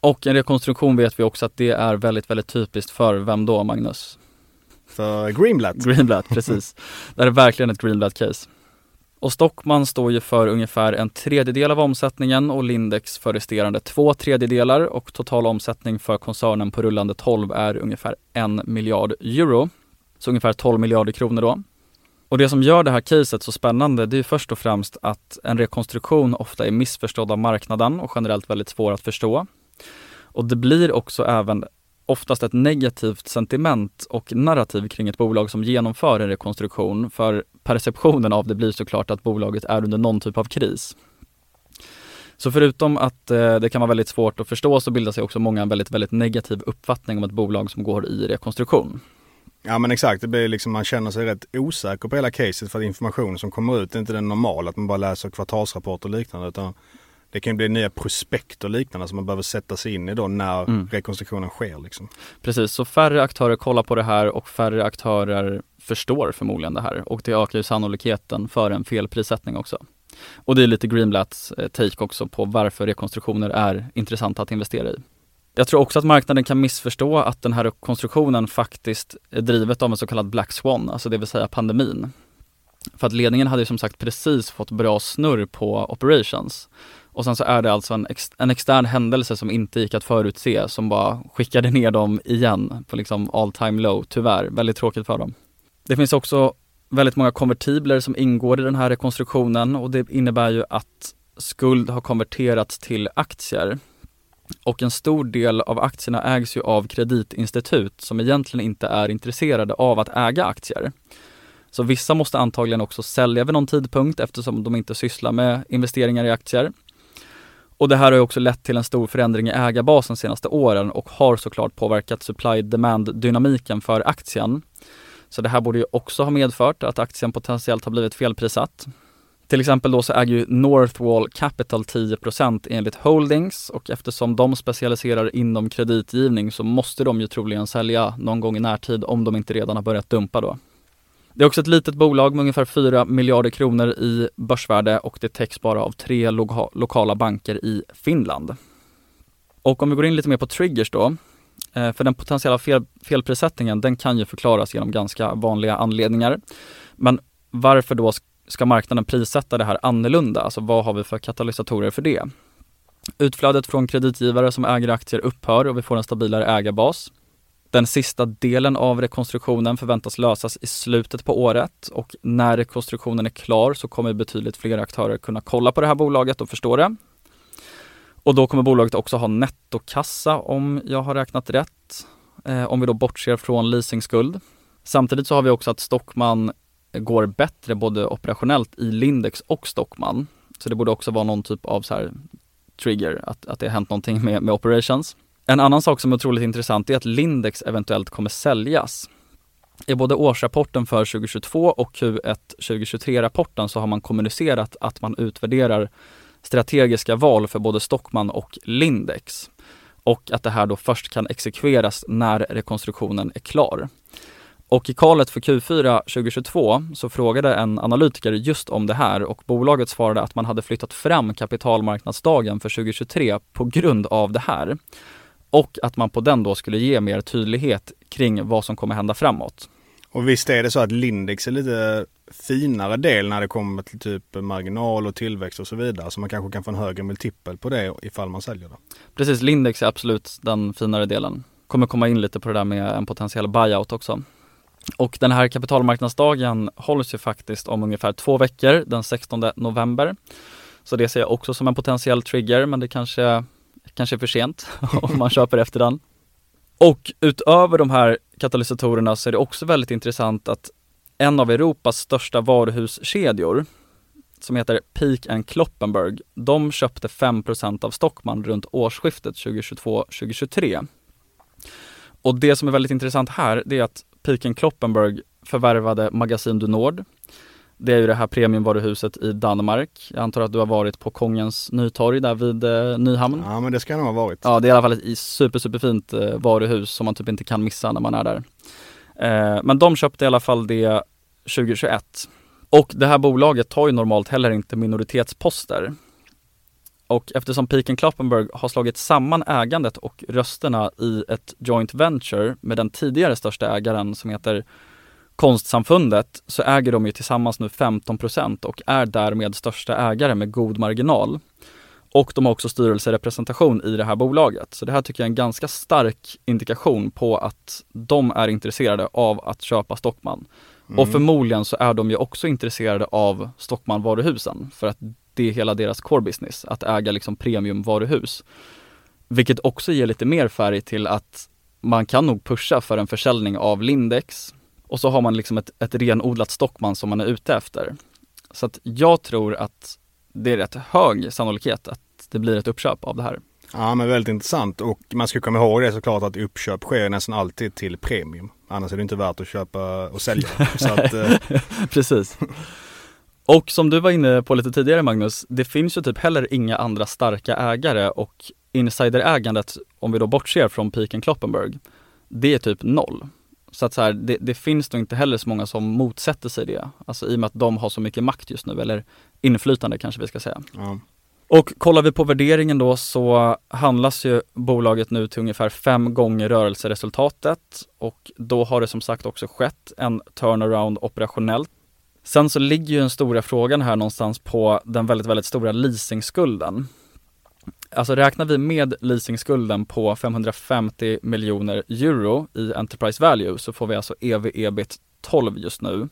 Och en rekonstruktion vet vi också att det är väldigt, väldigt typiskt för vem då, Magnus? För Greenblatt. Greenblatt, *laughs* precis. det här är verkligen ett Greenblatt-case. Och Stockman står ju för ungefär en tredjedel av omsättningen och Lindex för resterande två tredjedelar och total omsättning för koncernen på rullande 12 är ungefär en miljard euro. Så ungefär 12 miljarder kronor då. Och det som gör det här caset så spännande det är först och främst att en rekonstruktion ofta är missförstådd av marknaden och generellt väldigt svår att förstå. Och det blir också även oftast ett negativt sentiment och narrativ kring ett bolag som genomför en rekonstruktion. För perceptionen av det blir såklart att bolaget är under någon typ av kris. Så förutom att eh, det kan vara väldigt svårt att förstå så bildar sig också många en väldigt, väldigt negativ uppfattning om ett bolag som går i rekonstruktion. Ja men exakt, det blir liksom, man känner sig rätt osäker på hela caset för att informationen som kommer ut är inte den normala, att man bara läser kvartalsrapporter och liknande utan det kan bli nya prospekt och liknande som man behöver sätta sig in i då när mm. rekonstruktionen sker. Liksom. Precis, så färre aktörer kollar på det här och färre aktörer förstår förmodligen det här och det ökar ju sannolikheten för en felprissättning också. Och det är lite Greenblatts eh, take också på varför rekonstruktioner är intressanta att investera i. Jag tror också att marknaden kan missförstå att den här rekonstruktionen faktiskt är drivet av en så kallad Black Swan, alltså det vill säga pandemin. För att ledningen hade ju som sagt precis fått bra snurr på operations och sen så är det alltså en, ex, en extern händelse som inte gick att förutse som bara skickade ner dem igen på liksom all time low, tyvärr. Väldigt tråkigt för dem. Det finns också väldigt många konvertibler som ingår i den här rekonstruktionen och det innebär ju att skuld har konverterats till aktier. Och en stor del av aktierna ägs ju av kreditinstitut som egentligen inte är intresserade av att äga aktier. Så vissa måste antagligen också sälja vid någon tidpunkt eftersom de inte sysslar med investeringar i aktier. Och det här har också lett till en stor förändring i ägarbasen de senaste åren och har såklart påverkat supply-demand-dynamiken för aktien. Så det här borde ju också ha medfört att aktien potentiellt har blivit felprissatt. Till exempel då så äger ju Northwall Capital 10% enligt Holdings och eftersom de specialiserar inom kreditgivning så måste de ju troligen sälja någon gång i närtid om de inte redan har börjat dumpa då. Det är också ett litet bolag med ungefär 4 miljarder kronor i börsvärde och det täcks bara av tre loka lokala banker i Finland. Och om vi går in lite mer på triggers då, eh, för den potentiella fel, felprissättningen den kan ju förklaras genom ganska vanliga anledningar. Men varför då ska marknaden prissätta det här annorlunda? Alltså vad har vi för katalysatorer för det? Utflödet från kreditgivare som äger aktier upphör och vi får en stabilare ägarbas. Den sista delen av rekonstruktionen förväntas lösas i slutet på året och när rekonstruktionen är klar så kommer betydligt fler aktörer kunna kolla på det här bolaget och förstå det. Och då kommer bolaget också ha nettokassa om jag har räknat rätt. Eh, om vi då bortser från leasingskuld. Samtidigt så har vi också att Stockman går bättre både operationellt i Lindex och Stockman. Så det borde också vara någon typ av så här trigger, att, att det har hänt någonting med, med operations. En annan sak som är otroligt intressant är att Lindex eventuellt kommer säljas. I både årsrapporten för 2022 och Q1 2023-rapporten så har man kommunicerat att man utvärderar strategiska val för både Stockman och Lindex och att det här då först kan exekveras när rekonstruktionen är klar. Och i kalet för Q4 2022 så frågade en analytiker just om det här och bolaget svarade att man hade flyttat fram kapitalmarknadsdagen för 2023 på grund av det här och att man på den då skulle ge mer tydlighet kring vad som kommer hända framåt. Och visst är det så att Lindex är lite finare del när det kommer till typ marginal och tillväxt och så vidare. Så man kanske kan få en högre multipel på det ifall man säljer det. Precis, Lindex är absolut den finare delen. Kommer komma in lite på det där med en potentiell buyout också. Och den här kapitalmarknadsdagen hålls ju faktiskt om ungefär två veckor, den 16 november. Så det ser jag också som en potentiell trigger, men det kanske kanske för sent *laughs* om man köper efter den. Och utöver de här katalysatorerna så är det också väldigt intressant att en av Europas största varuhuskedjor som heter Peak and Kloppenberg, de köpte 5% av Stockman runt årsskiftet 2022-2023. Och det som är väldigt intressant här, det är att Peak and Kloppenberg förvärvade Magasin du Nord det är ju det här premiumvaruhuset i Danmark. Jag antar att du har varit på Kongens Nytorg där vid eh, Nyhamn. Ja men det ska jag nog ha varit. Ja det är i alla fall ett super superfint eh, varuhus som man typ inte kan missa när man är där. Eh, men de köpte i alla fall det 2021. Och det här bolaget tar ju normalt heller inte minoritetsposter. Och eftersom Peak Kloppenberg har slagit samman ägandet och rösterna i ett joint venture med den tidigare största ägaren som heter Konstsamfundet så äger de ju tillsammans nu 15% och är därmed största ägare med god marginal. Och de har också styrelserepresentation i det här bolaget. Så det här tycker jag är en ganska stark indikation på att de är intresserade av att köpa Stockman. Mm. Och förmodligen så är de ju också intresserade av Stockman-varuhusen för att det är hela deras core business, att äga liksom premiumvaruhus. Vilket också ger lite mer färg till att man kan nog pusha för en försäljning av Lindex, och så har man liksom ett, ett renodlat Stockman som man är ute efter. Så att jag tror att det är rätt hög sannolikhet att det blir ett uppköp av det här. Ja men väldigt intressant och man ska komma ihåg det såklart att uppköp sker nästan alltid till premium. Annars är det inte värt att köpa och sälja. *laughs* Att, eh... Precis. Och som du var inne på lite tidigare Magnus, det finns ju typ heller inga andra starka ägare och insiderägandet, om vi då bortser från Piken Kloppenberg, det är typ noll. Så att så här, det, det, finns nog inte heller så många som motsätter sig det. Alltså i och med att de har så mycket makt just nu, eller inflytande kanske vi ska säga. Ja. Och kollar vi på värderingen då så handlas ju bolaget nu till ungefär fem gånger rörelseresultatet och då har det som sagt också skett en turnaround operationellt. Sen så ligger ju den stora frågan här någonstans på den väldigt, väldigt stora leasingskulden. Alltså räknar vi med leasingskulden på 550 miljoner euro i Enterprise Value så får vi alltså EV ebit 12 just nu.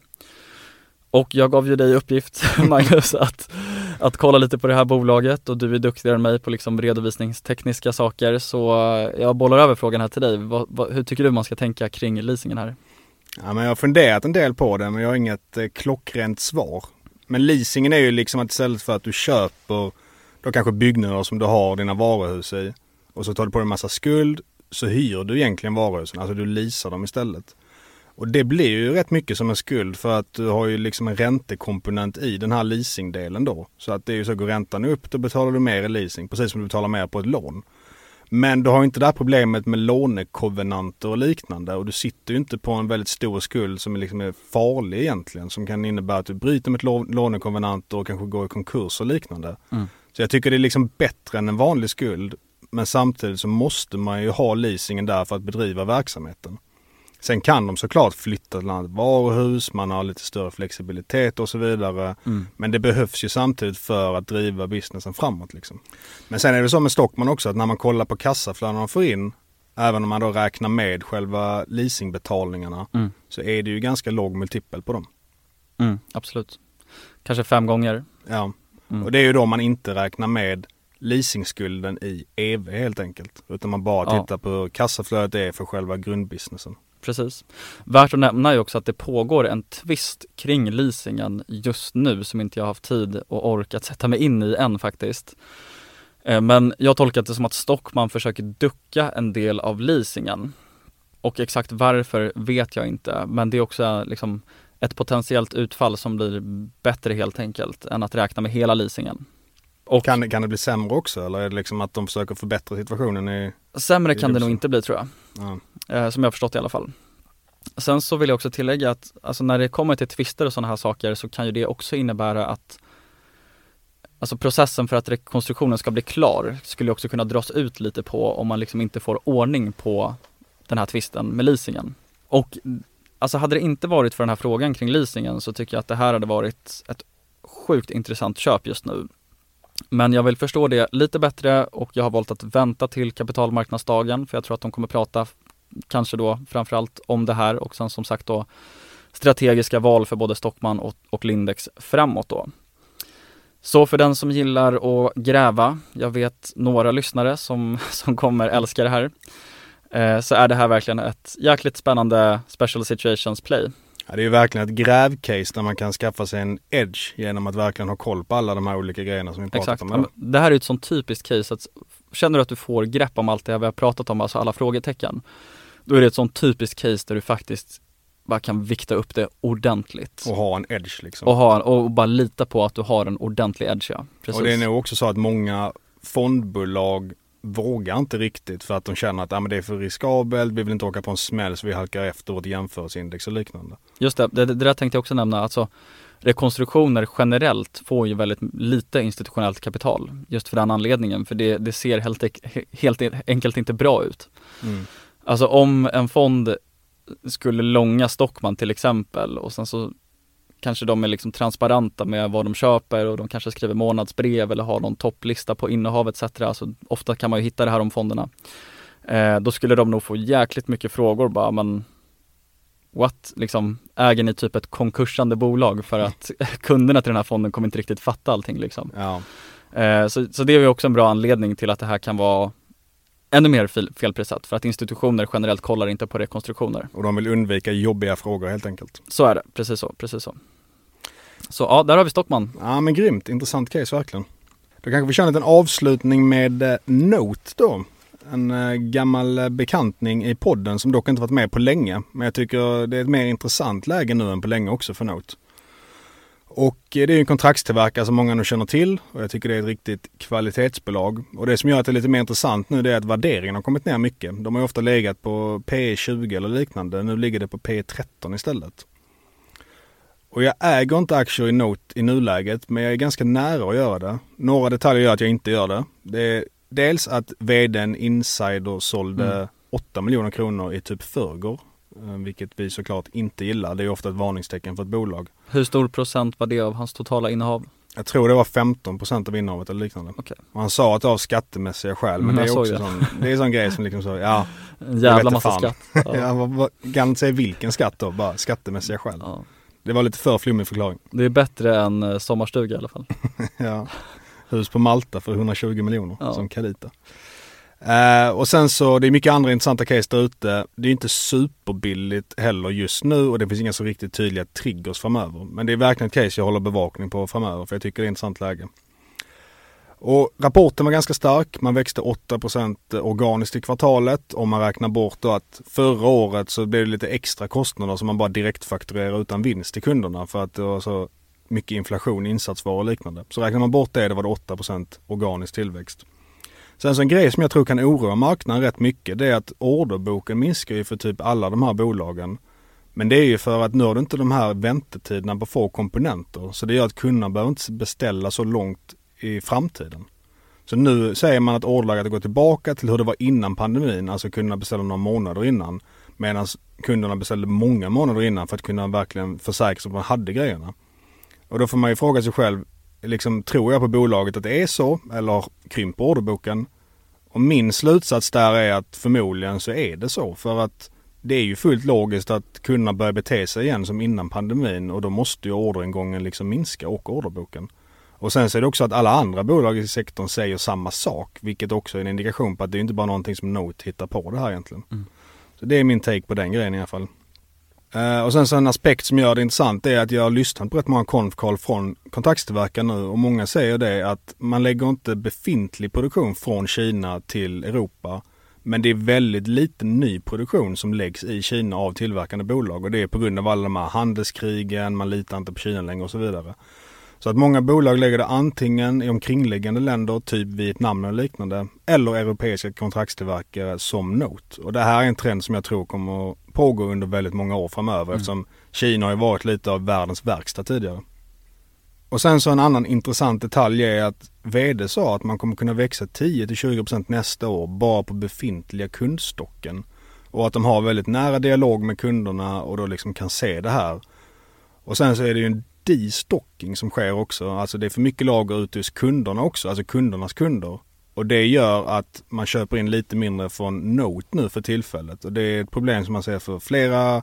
Och jag gav ju dig uppgift *laughs* Magnus att, att kolla lite på det här bolaget och du är duktigare än mig på liksom redovisningstekniska saker så jag bollar över frågan här till dig. Va, va, hur tycker du man ska tänka kring leasingen här? Ja, men jag har funderat en del på det men jag har inget eh, klockrent svar. Men leasingen är ju liksom att istället för att du köper då kanske byggnader som du har dina varuhus i och så tar du på dig en massa skuld så hyr du egentligen varuhusen, alltså du leasar dem istället. Och det blir ju rätt mycket som en skuld för att du har ju liksom en räntekomponent i den här leasingdelen då. Så att det är ju så, går räntan upp då betalar du mer i leasing, precis som du betalar mer på ett lån. Men du har inte det här problemet med lånekovenanter och liknande och du sitter ju inte på en väldigt stor skuld som liksom är farlig egentligen. Som kan innebära att du bryter med lånekovenanter och kanske går i konkurs och liknande. Mm. Så jag tycker det är liksom bättre än en vanlig skuld. Men samtidigt så måste man ju ha leasingen där för att bedriva verksamheten. Sen kan de såklart flytta till annat varuhus, man har lite större flexibilitet och så vidare. Mm. Men det behövs ju samtidigt för att driva businessen framåt. Liksom. Men sen är det så med Stockman också att när man kollar på kassaflödena de får in, även om man då räknar med själva leasingbetalningarna, mm. så är det ju ganska låg multipel på dem. Mm, absolut. Kanske fem gånger. Ja, mm. och det är ju då man inte räknar med leasingskulden i EV helt enkelt. Utan man bara tittar ja. på hur kassaflödet är för själva grundbusinessen precis. Värt att nämna är också att det pågår en twist kring leasingen just nu som inte jag har haft tid och orkat sätta mig in i än faktiskt. Eh, men jag tolkar det som att Stockman försöker ducka en del av leasingen. Och exakt varför vet jag inte, men det är också liksom ett potentiellt utfall som blir bättre helt enkelt än att räkna med hela leasingen. Och kan, kan det bli sämre också eller är det liksom att de försöker förbättra situationen i Sämre i kan det nog inte bli tror jag. Ja. Eh, som jag har förstått i alla fall. Sen så vill jag också tillägga att alltså när det kommer till tvister och sådana här saker så kan ju det också innebära att Alltså processen för att rekonstruktionen ska bli klar skulle också kunna dras ut lite på om man liksom inte får ordning på den här tvisten med leasingen. Och alltså hade det inte varit för den här frågan kring leasingen så tycker jag att det här hade varit ett sjukt intressant köp just nu. Men jag vill förstå det lite bättre och jag har valt att vänta till kapitalmarknadsdagen för jag tror att de kommer prata kanske då framförallt om det här och sen som sagt då strategiska val för både Stockman och, och Lindex framåt då. Så för den som gillar att gräva, jag vet några lyssnare som, *laughs* som kommer älska det här, så är det här verkligen ett jäkligt spännande special situations play. Ja, det är ju verkligen ett grävcase där man kan skaffa sig en edge genom att verkligen ha koll på alla de här olika grejerna som vi pratat Exakt. om. Exakt, det här är ett sånt typiskt case att känner du att du får grepp om allt det vi har pratat om, alltså alla frågetecken, då är det ett sånt typiskt case där du faktiskt bara kan vikta upp det ordentligt. Och ha en edge liksom. Och, ha, och bara lita på att du har en ordentlig edge ja. Precis. Och det är nog också så att många fondbolag vågar inte riktigt för att de känner att ah, men det är för riskabelt, vi vill inte åka på en smäll så vi halkar efter vårt jämförelseindex och liknande. Just det, det, det där tänkte jag också nämna. Alltså, rekonstruktioner generellt får ju väldigt lite institutionellt kapital just för den anledningen. För det, det ser helt, helt enkelt inte bra ut. Mm. Alltså om en fond skulle långa Stockman till exempel och sen så kanske de är liksom transparenta med vad de köper och de kanske skriver månadsbrev eller har någon topplista på innehav etc. Alltså, ofta kan man ju hitta det här om fonderna. Eh, då skulle de nog få jäkligt mycket frågor bara, men what, liksom äger ni typ ett konkursande bolag för att *laughs* kunderna till den här fonden kommer inte riktigt fatta allting liksom. Ja. Eh, så, så det är ju också en bra anledning till att det här kan vara ännu mer fel, felprissatt för att institutioner generellt kollar inte på rekonstruktioner. Och de vill undvika jobbiga frågor helt enkelt. Så är det, precis så, precis så. Så ja, där har vi Stockman. Ja men grymt, intressant case verkligen. Då kanske vi kör en liten avslutning med eh, Note då. En eh, gammal eh, bekantning i podden som dock inte varit med på länge. Men jag tycker det är ett mer intressant läge nu än på länge också för Note. Och det är en kontraktstillverkare som många nu känner till och jag tycker det är ett riktigt kvalitetsbolag. Och det som gör att det är lite mer intressant nu det är att värderingen har kommit ner mycket. De har ju ofta legat på P 20 eller liknande. Nu ligger det på P 13 istället. Och jag äger inte aktier i Note i nuläget men jag är ganska nära att göra det. Några detaljer gör att jag inte gör det. Det är dels att vdn Insider sålde mm. 8 miljoner kronor i typ förrgår Eh, vilket vi såklart inte gillar. Det är ofta ett varningstecken för ett bolag. Hur stor procent var det av hans totala innehav? Jag tror det var 15% av innehavet eller liknande. Okej. Och han sa att det var av skattemässiga skäl. Men Mm, det jag är också det. sån, det är en sån grej som liksom så, ja. *laughs* En jag jävla massa fan. skatt. *laughs* ja. Ja. vad- vad- kan inte säga vilken skatt då, bara skattemässiga skäl. Ja. Det var lite för flummig förklaring. Det är bättre än eh, sommarstuga i alla fall. *laughs* ja. Hus på Malta för 120 miljoner Ja. som Calita. Uh, och sen så, det är mycket andra intressanta case där ute. Det är inte superbilligt heller just nu och det finns inga så riktigt tydliga triggers framöver. Men det är verkligen ett case jag håller bevakning på framöver för jag tycker det är ett intressant läge. Och rapporten var ganska stark. Man växte 8% organiskt i kvartalet. Om man räknar bort då att förra året så blev det lite extra kostnader som man bara direktfakturerar utan vinst till kunderna för att det var så mycket inflation i insatsvaror och liknande. Så räknar man bort det, det var det 8% organisk tillväxt. Sen så en grej som jag tror kan oroa marknaden rätt mycket det är att orderboken minskar ju för typ alla de här bolagen. Men det är ju för att nu har du inte de här väntetiderna på få komponenter. Så det gör att kunderna behöver inte beställa så långt i framtiden. Så nu säger man att orderlagret går tillbaka till hur det var innan pandemin. Alltså kunderna beställde några månader innan. Medan kunderna beställde många månader innan för att kunna verkligen försäkra sig om att man hade grejerna. Och då får man ju fråga sig själv, liksom, tror jag på bolaget att det är så? Eller krymper orderboken? Och min slutsats där är att förmodligen så är det så. För att det är ju fullt logiskt att kunna börja bete sig igen som innan pandemin och då måste ju orderingången liksom minska och orderboken. Och sen så är det också att alla andra bolag i sektorn säger samma sak, vilket också är en indikation på att det är inte bara någonting som Note hittar på det här egentligen. Så det är min take på den grejen i alla fall. Eh, och sen så en aspekt som gör det intressant är att jag har lyssnat på rätt många konfkall från kontaktstillverkare nu och många säger det att man lägger inte befintlig produktion från Kina till Europa. Men det är väldigt lite ny produktion som läggs i Kina av tillverkande bolag och det är på grund av alla de här handelskrigen, man litar inte på Kina längre och så vidare. Så att många bolag lägger det antingen i omkringliggande länder, typ Vietnam och liknande, eller europeiska kontraktstillverkare som Note. Och det här är en trend som jag tror kommer att pågå under väldigt många år framöver eftersom Kina har ju varit lite av världens verkstad tidigare. Och sen så en annan intressant detalj är att VD sa att man kommer kunna växa 10-20% nästa år bara på befintliga kundstocken. Och att de har väldigt nära dialog med kunderna och då liksom kan se det här. Och sen så är det ju en destocking som sker också. Alltså det är för mycket lager ute hos kunderna också, alltså kundernas kunder. Och det gör att man köper in lite mindre från Note nu för tillfället. Och det är ett problem som man ser för flera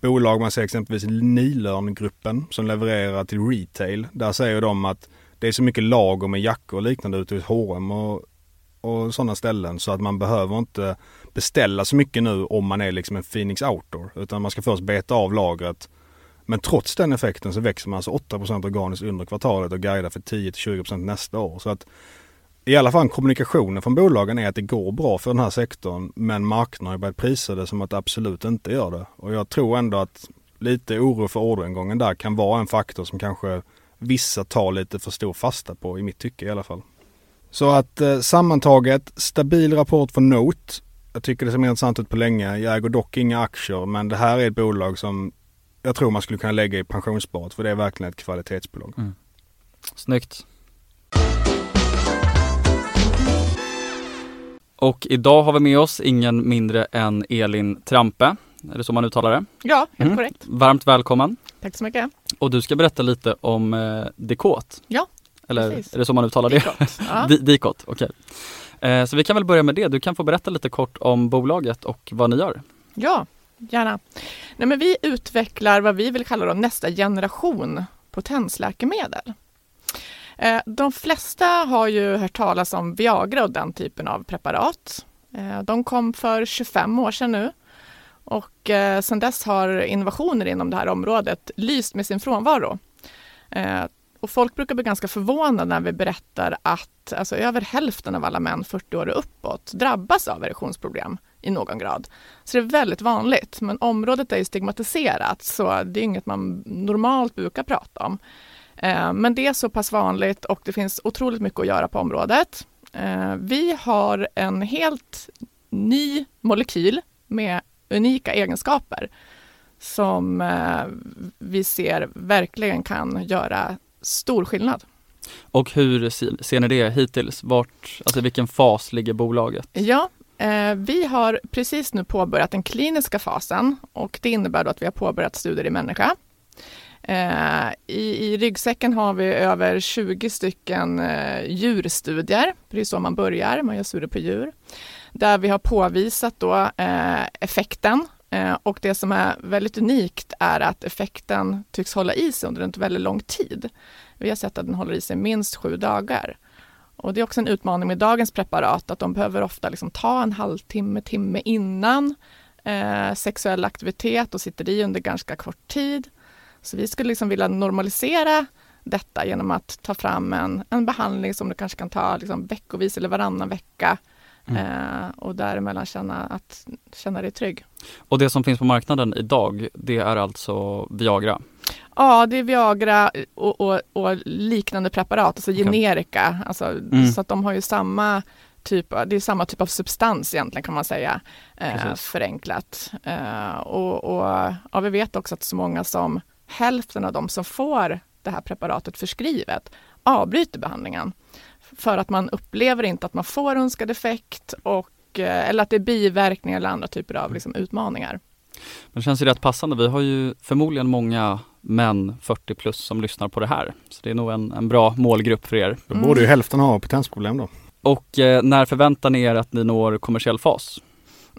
bolag. Man ser exempelvis Nilörngruppen som levererar till retail. Där säger de att det är så mycket lager med jackor och liknande ute hos H&M och, och sådana ställen så att man behöver inte beställa så mycket nu om man är liksom en Phoenix Outdoor. Utan man ska först beta av lagret. Men trots den effekten så växer man alltså 8% organiskt under kvartalet och guidar för 10-20% nästa år. Så att i alla fall kommunikationen från bolagen är att det går bra för den här sektorn men marknaden har ju börjat prisa det som att det absolut inte gör det. Och jag tror ändå att lite oro för orderingången där kan vara en faktor som kanske vissa tar lite för stor fasta på i mitt tycke i alla fall. Så att eh, sammantaget stabil rapport från Note. Jag tycker det ser mer intressant ut på länge. Jag äger dock inga aktier men det här är ett bolag som jag tror man skulle kunna lägga i pensionssparet för det är verkligen ett kvalitetsbolag. Snyggt. Och idag har vi med oss ingen mindre än Elin Trampe. Är det så man uttalar det? Ja, helt Mm. korrekt. Varmt välkommen. Tack så mycket. Och du ska berätta lite om eh, Dekot. Ja, Eller precis. är det så man uttalar det? Dekot, ja. *laughs* Di- Dikot, okej. Eh, så vi kan väl börja med det. Du kan få berätta lite kort om bolaget och vad ni gör. Ja, gärna. Nej, men vi utvecklar vad vi vill kalla då nästa generation potensläkemedel. Eh, de flesta har ju hört talas om Viagra och den typen av preparat. Eh, de kom för 25 år sedan nu och eh, sedan dess har innovationer inom det här området lyst med sin frånvaro. Och folk brukar bli ganska förvånade när vi berättar att alltså, över hälften av alla män 40 år och uppåt drabbas av erektionsproblem i någon grad. Så det är väldigt vanligt, men området är ju stigmatiserat så det är inget man normalt brukar prata om. Eh, Men det är så pass vanligt och det finns otroligt mycket att göra på området. Eh, Vi har en helt ny molekyl med unika egenskaper som eh, vi ser verkligen kan göra stor skillnad. Och hur se- ser ni det hittills? Vart, alltså vilken fas ligger bolaget? Ja, Eh, vi har precis nu påbörjat den kliniska fasen och det innebär då att vi har påbörjat studier i människa. Eh, I, I ryggsäcken har vi över 20 stycken eh, djurstudier, det är så man börjar, man gör studier på djur, där vi har påvisat då effekten och det som är väldigt unikt är att effekten tycks hålla i sig under en väldigt lång tid. Vi har sett att den håller i sig minst sju dagar. Och det är också en utmaning med dagens preparat att de behöver ofta liksom ta en halvtimme, timme innan eh, sexuell aktivitet och sitter i under ganska kort tid. Så vi skulle liksom vilja normalisera detta genom att ta fram en, en behandling som du kanske kan ta liksom veckovis eller varannan vecka mm. eh, och däremellan känna, att, känna dig trygg. Och det som finns på marknaden idag, det är alltså Viagra? Ja, det är Viagra och, och, och liknande preparat, alltså generika. Alltså, mm. Så att de har ju samma typ, det är samma typ av substans egentligen kan man säga, eh, förenklat. Eh, och, och ja, vi vet också att så många som hälften av de som får det här preparatet förskrivet avbryter behandlingen. För att man upplever inte att man får önskad effekt och, eh, eller att det är biverkningar eller andra typer av liksom, utmaningar. Men det känns ju rätt passande. Vi har ju förmodligen många män 40 plus som lyssnar på det här. Så det är nog en, en bra målgrupp för er. Då borde ju hälften ha potensproblem då. Och eh, när förväntar ni er att ni når kommersiell fas?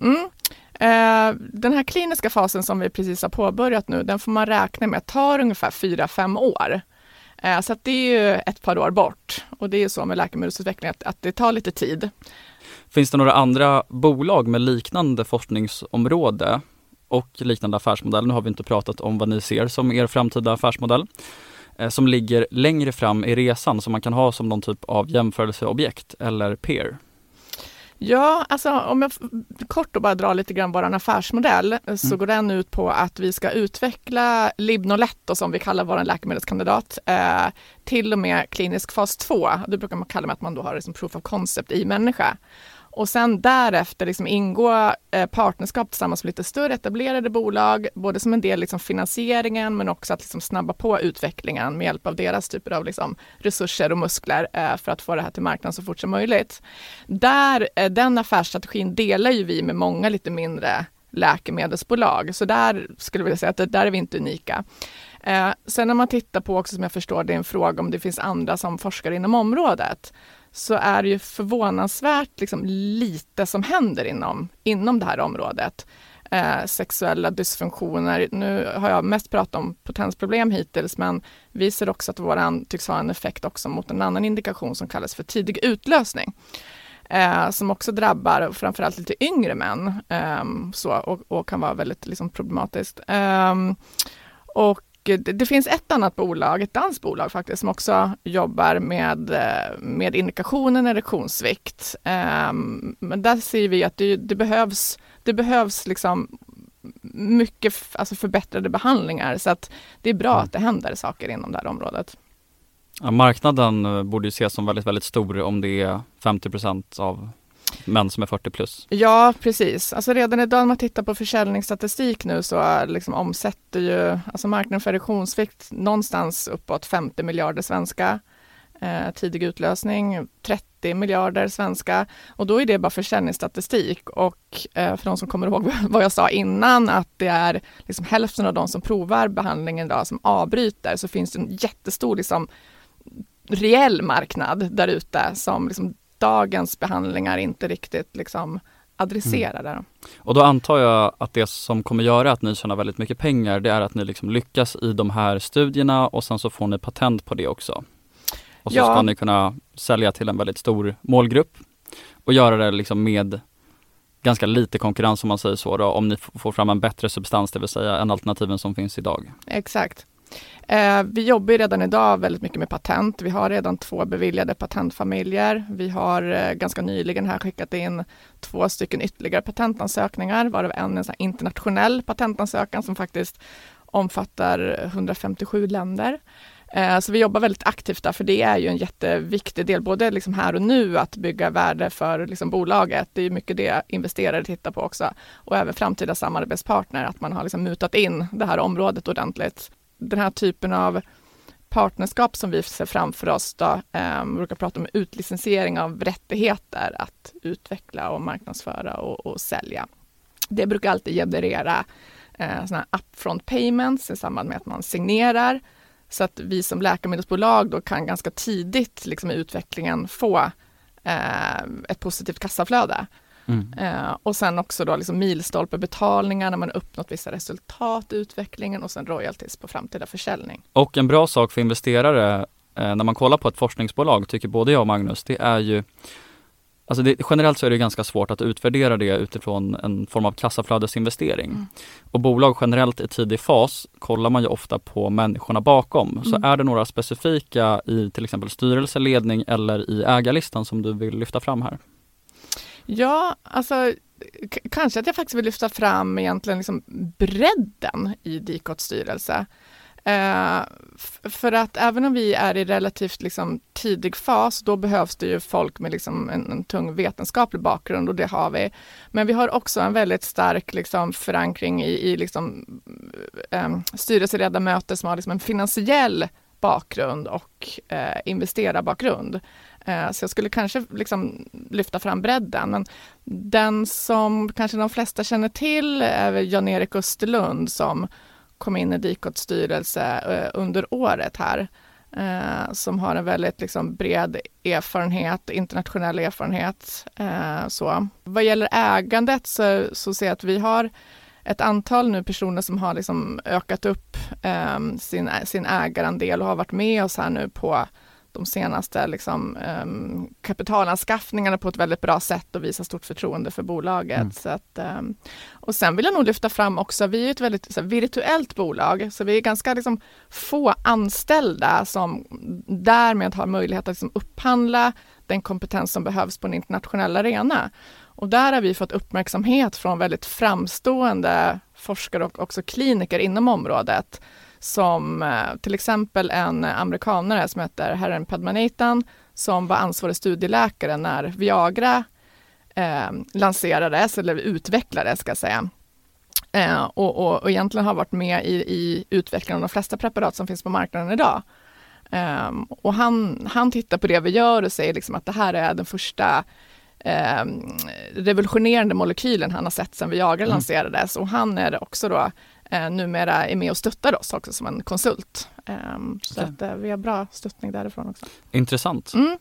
Mm. Eh, den här kliniska fasen som vi precis har påbörjat nu, den får man räkna med tar ungefär 4-5 år. Eh, så så det är ju ett par år bort och det är ju så med läkemedelsutveckling att, att det tar lite tid. Finns det några andra bolag med liknande forskningsområde och liknande affärsmodell? Nu har vi inte pratat om vad ni ser som er framtida affärsmodell eh, som ligger längre fram i resan som man kan ha som någon typ av jämförelseobjekt eller peer? Ja, alltså om jag kort och bara drar lite grann vår affärsmodell mm. så går den ut på att vi ska utveckla Libnoletto som vi kallar vår läkemedelskandidat eh, till och med klinisk fas 2. Det brukar man kalla med att man då har liksom proof of concept i människa och sen därefter liksom ingå eh, partnerskap tillsammans med lite större etablerade bolag, både som en del liksom finansieringen men också att liksom snabba på utvecklingen med hjälp av deras typer av liksom resurser och muskler eh, för att få det här till marknaden så fort som möjligt. Där, eh, den affärsstrategin delar ju vi med många lite mindre läkemedelsbolag, så där skulle jag vilja säga att där är vi inte unika. Eh, sen när man tittar på också som jag förstår det är en fråga om det finns andra som forskar inom området så är det ju förvånansvärt liksom, lite som händer inom, inom det här området. Eh, sexuella dysfunktioner. Nu har jag mest pratat om potensproblem hittills, men vi ser också att våran tycks ha en effekt också mot en annan indikation som kallas för tidig utlösning. Eh, som också drabbar framförallt lite yngre män eh, så, och, och, kan vara väldigt liksom, problematiskt. Eh, och det, det, finns ett annat bolag, ett danskt bolag faktiskt, som också jobbar med, eh, med indikationen erektionssvikt. Um, men där ser vi att det, det behövs, det behövs liksom mycket alltså förbättrade behandlingar så att det är bra mm. att det händer saker inom det här området. Ja, marknaden eh, borde ju ses som väldigt, väldigt stor om det är 50% av män som är 40 plus. Ja, precis. Alltså redan idag om man tittar på försäljningsstatistik nu så liksom omsätter ju alltså marknaden för erektionsvikt någonstans uppåt 50 miljarder svenska. Eh, tidig utlösning 30 miljarder svenska och då är det bara försäljningsstatistik och eh, för de som kommer ihåg *laughs* vad jag sa innan att det är liksom hälften av de som provar behandlingen idag som avbryter så finns det en jättestor liksom, reell marknad där ute som liksom dagens behandlingar inte riktigt liksom adresserar mm. Och då antar jag att det som kommer göra att ni tjänar väldigt mycket pengar, det är att ni liksom lyckas i de här studierna och sen så får ni patent på det också. Och så ja. ska ni kunna sälja till en väldigt stor målgrupp och göra det liksom med ganska lite konkurrens om man säger så då, om ni får fram en bättre substans, det vill säga än alternativen som finns idag. Exakt. Eh, vi jobbar redan idag väldigt mycket med patent. Vi har redan två beviljade patentfamiljer. Vi har eh, ganska nyligen här skickat in två stycken ytterligare patentansökningar, varav en är en internationell patentansökan som faktiskt omfattar 157 länder. Eh, så vi jobbar väldigt aktivt där, för det är ju en jätteviktig del, både liksom här och nu att bygga värde för liksom bolaget. Det är mycket det investerare tittar på också. Och även framtida samarbetspartner, att man har liksom mutat in det här området ordentligt den här typen av partnerskap som vi ser framför oss då, eh, brukar prata om utlicensiering av rättigheter att utveckla och marknadsföra och, och sälja. Det brukar alltid generera eh, såna här upfront payments i samband med att man signerar. Så att vi som läkemedelsbolag då kan ganska tidigt liksom, i utvecklingen få eh, ett positivt kassaflöde. Mm. Eh, och sen också då liksom milstolpebetalningar när man uppnått vissa resultat i utvecklingen och sen royalties på framtida försäljning. Och en bra sak för investerare eh, när man kollar på ett forskningsbolag, tycker både jag och Magnus, det är ju Alltså det, generellt så är det ganska svårt att utvärdera det utifrån en form av kassaflödesinvestering. Mm. Och bolag generellt i tidig fas kollar man ju ofta på människorna bakom. Så Mm. är det några specifika i till exempel styrelse, ledning eller i ägarlistan som du vill lyfta fram här? Ja, alltså kanske att jag faktiskt vill lyfta fram egentligen liksom bredden i Dikots styrelse. Eh, för att även om vi är i relativt liksom, tidig fas, då behövs det ju folk med liksom, en, en tung vetenskaplig bakgrund och det har vi. Men vi har också en väldigt stark liksom, förankring i, i liksom, eh, styrelseledamöter som har liksom, en finansiell bakgrund och eh, investerarbakgrund. Eh, Så jag skulle kanske liksom lyfta fram bredden. Men den som kanske de flesta känner till är Jan-Erik Österlund som kom in i Dikots styrelse eh, under året här. eh, Som har en väldigt liksom bred erfarenhet, internationell erfarenhet. eh, Så. Vad gäller ägandet så, så ser jag att vi har ett antal nu personer som har liksom ökat upp eh, sin, sin ägarandel och har varit med oss här nu på de senaste liksom, um, kapitalanskaffningarna på ett väldigt bra sätt och visar stort förtroende för bolaget. Mm. Så att, ehm, och sen vill jag nog lyfta fram också, vi är ett väldigt här, virtuellt bolag, så vi är ganska liksom, få anställda som därmed har möjlighet att liksom, upphandla den kompetens som behövs på en internationell arena. Och där har vi fått uppmärksamhet från väldigt framstående forskare och också kliniker inom området som eh, till exempel en amerikanare som heter Herren Padmanathan som var ansvarig studieläkare när Viagra eh, lanserades eller utvecklades ska jag säga. Eh, och, och, och egentligen har varit med i, i utvecklingen av de flesta preparat som finns på marknaden idag. Um, och han, han tittar på det vi gör och säger liksom att det här är den första um, revolutionerande molekylen han har sett sedan Viagra Mm. lanserades och han är också då uh, numera är med och stöttar oss också som en konsult. Um, så Okej. att uh, vi har bra stöttning därifrån också. Intressant. Mm.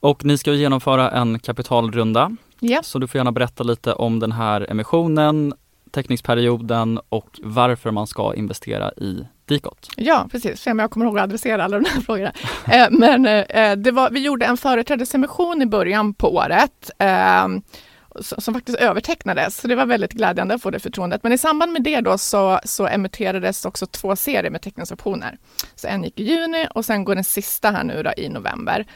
Och ni ska genomföra en kapitalrunda. Ja. Så du får gärna berätta lite om den här emissionen, teckningsperioden och varför man ska investera i Dikot. Ja, precis. Se om jag kommer ihåg att adressera alla de här frågorna. *laughs* Eh, men eh, var, vi gjorde en företrädesemission i början på året eh, s- som faktiskt övertecknades. Så det var väldigt glädjande att få det förtroendet. Men i samband med det då så, så emitterades också två serier med teckningsoptioner. Så en gick i juni och sen går den sista här nu då i november.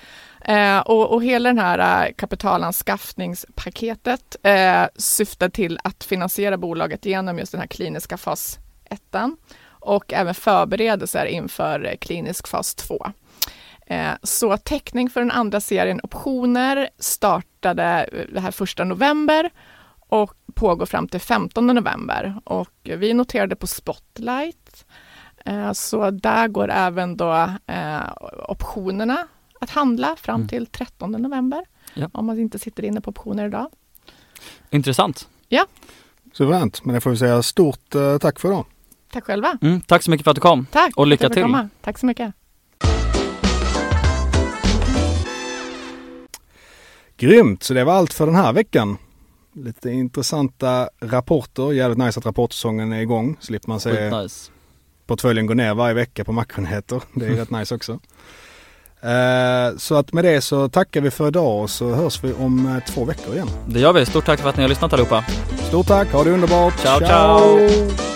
Eh, och, och hela den här eh, kapitalanskaffningspaketet eh, syftar till att finansiera bolaget genom just den här kliniska fas 1 och även förberedelser inför eh, klinisk fas 2. Eh, Så teckning för den andra serien optioner startade eh, det här första november och pågår fram till 15 november. Och vi noterade på Spotlight. Eh, Så där går även då optionerna att handla fram Mm. till 13 november. Ja. Om man inte sitter inne på optioner idag. Intressant. Suveränt, men det får vi säga stort tack för idag. Tack själva. Mm, tack så mycket för att du kom. Tack. Och lycka till. komma. Tack så mycket. Grymt, så det var allt för den här veckan. Lite intressanta rapporter. Jävligt nice att rapportsäsongen är igång. Slipper man se Skitnice. portföljen gå ner varje vecka på makronheter. *laughs* Det är rätt nice också. Eh, Så att med det så tackar vi för idag och så hörs vi om eh, två veckor igen. Det gör vi. Stort tack för att ni har lyssnat allihopa. Stort tack, ha det underbart. Ciao, ciao.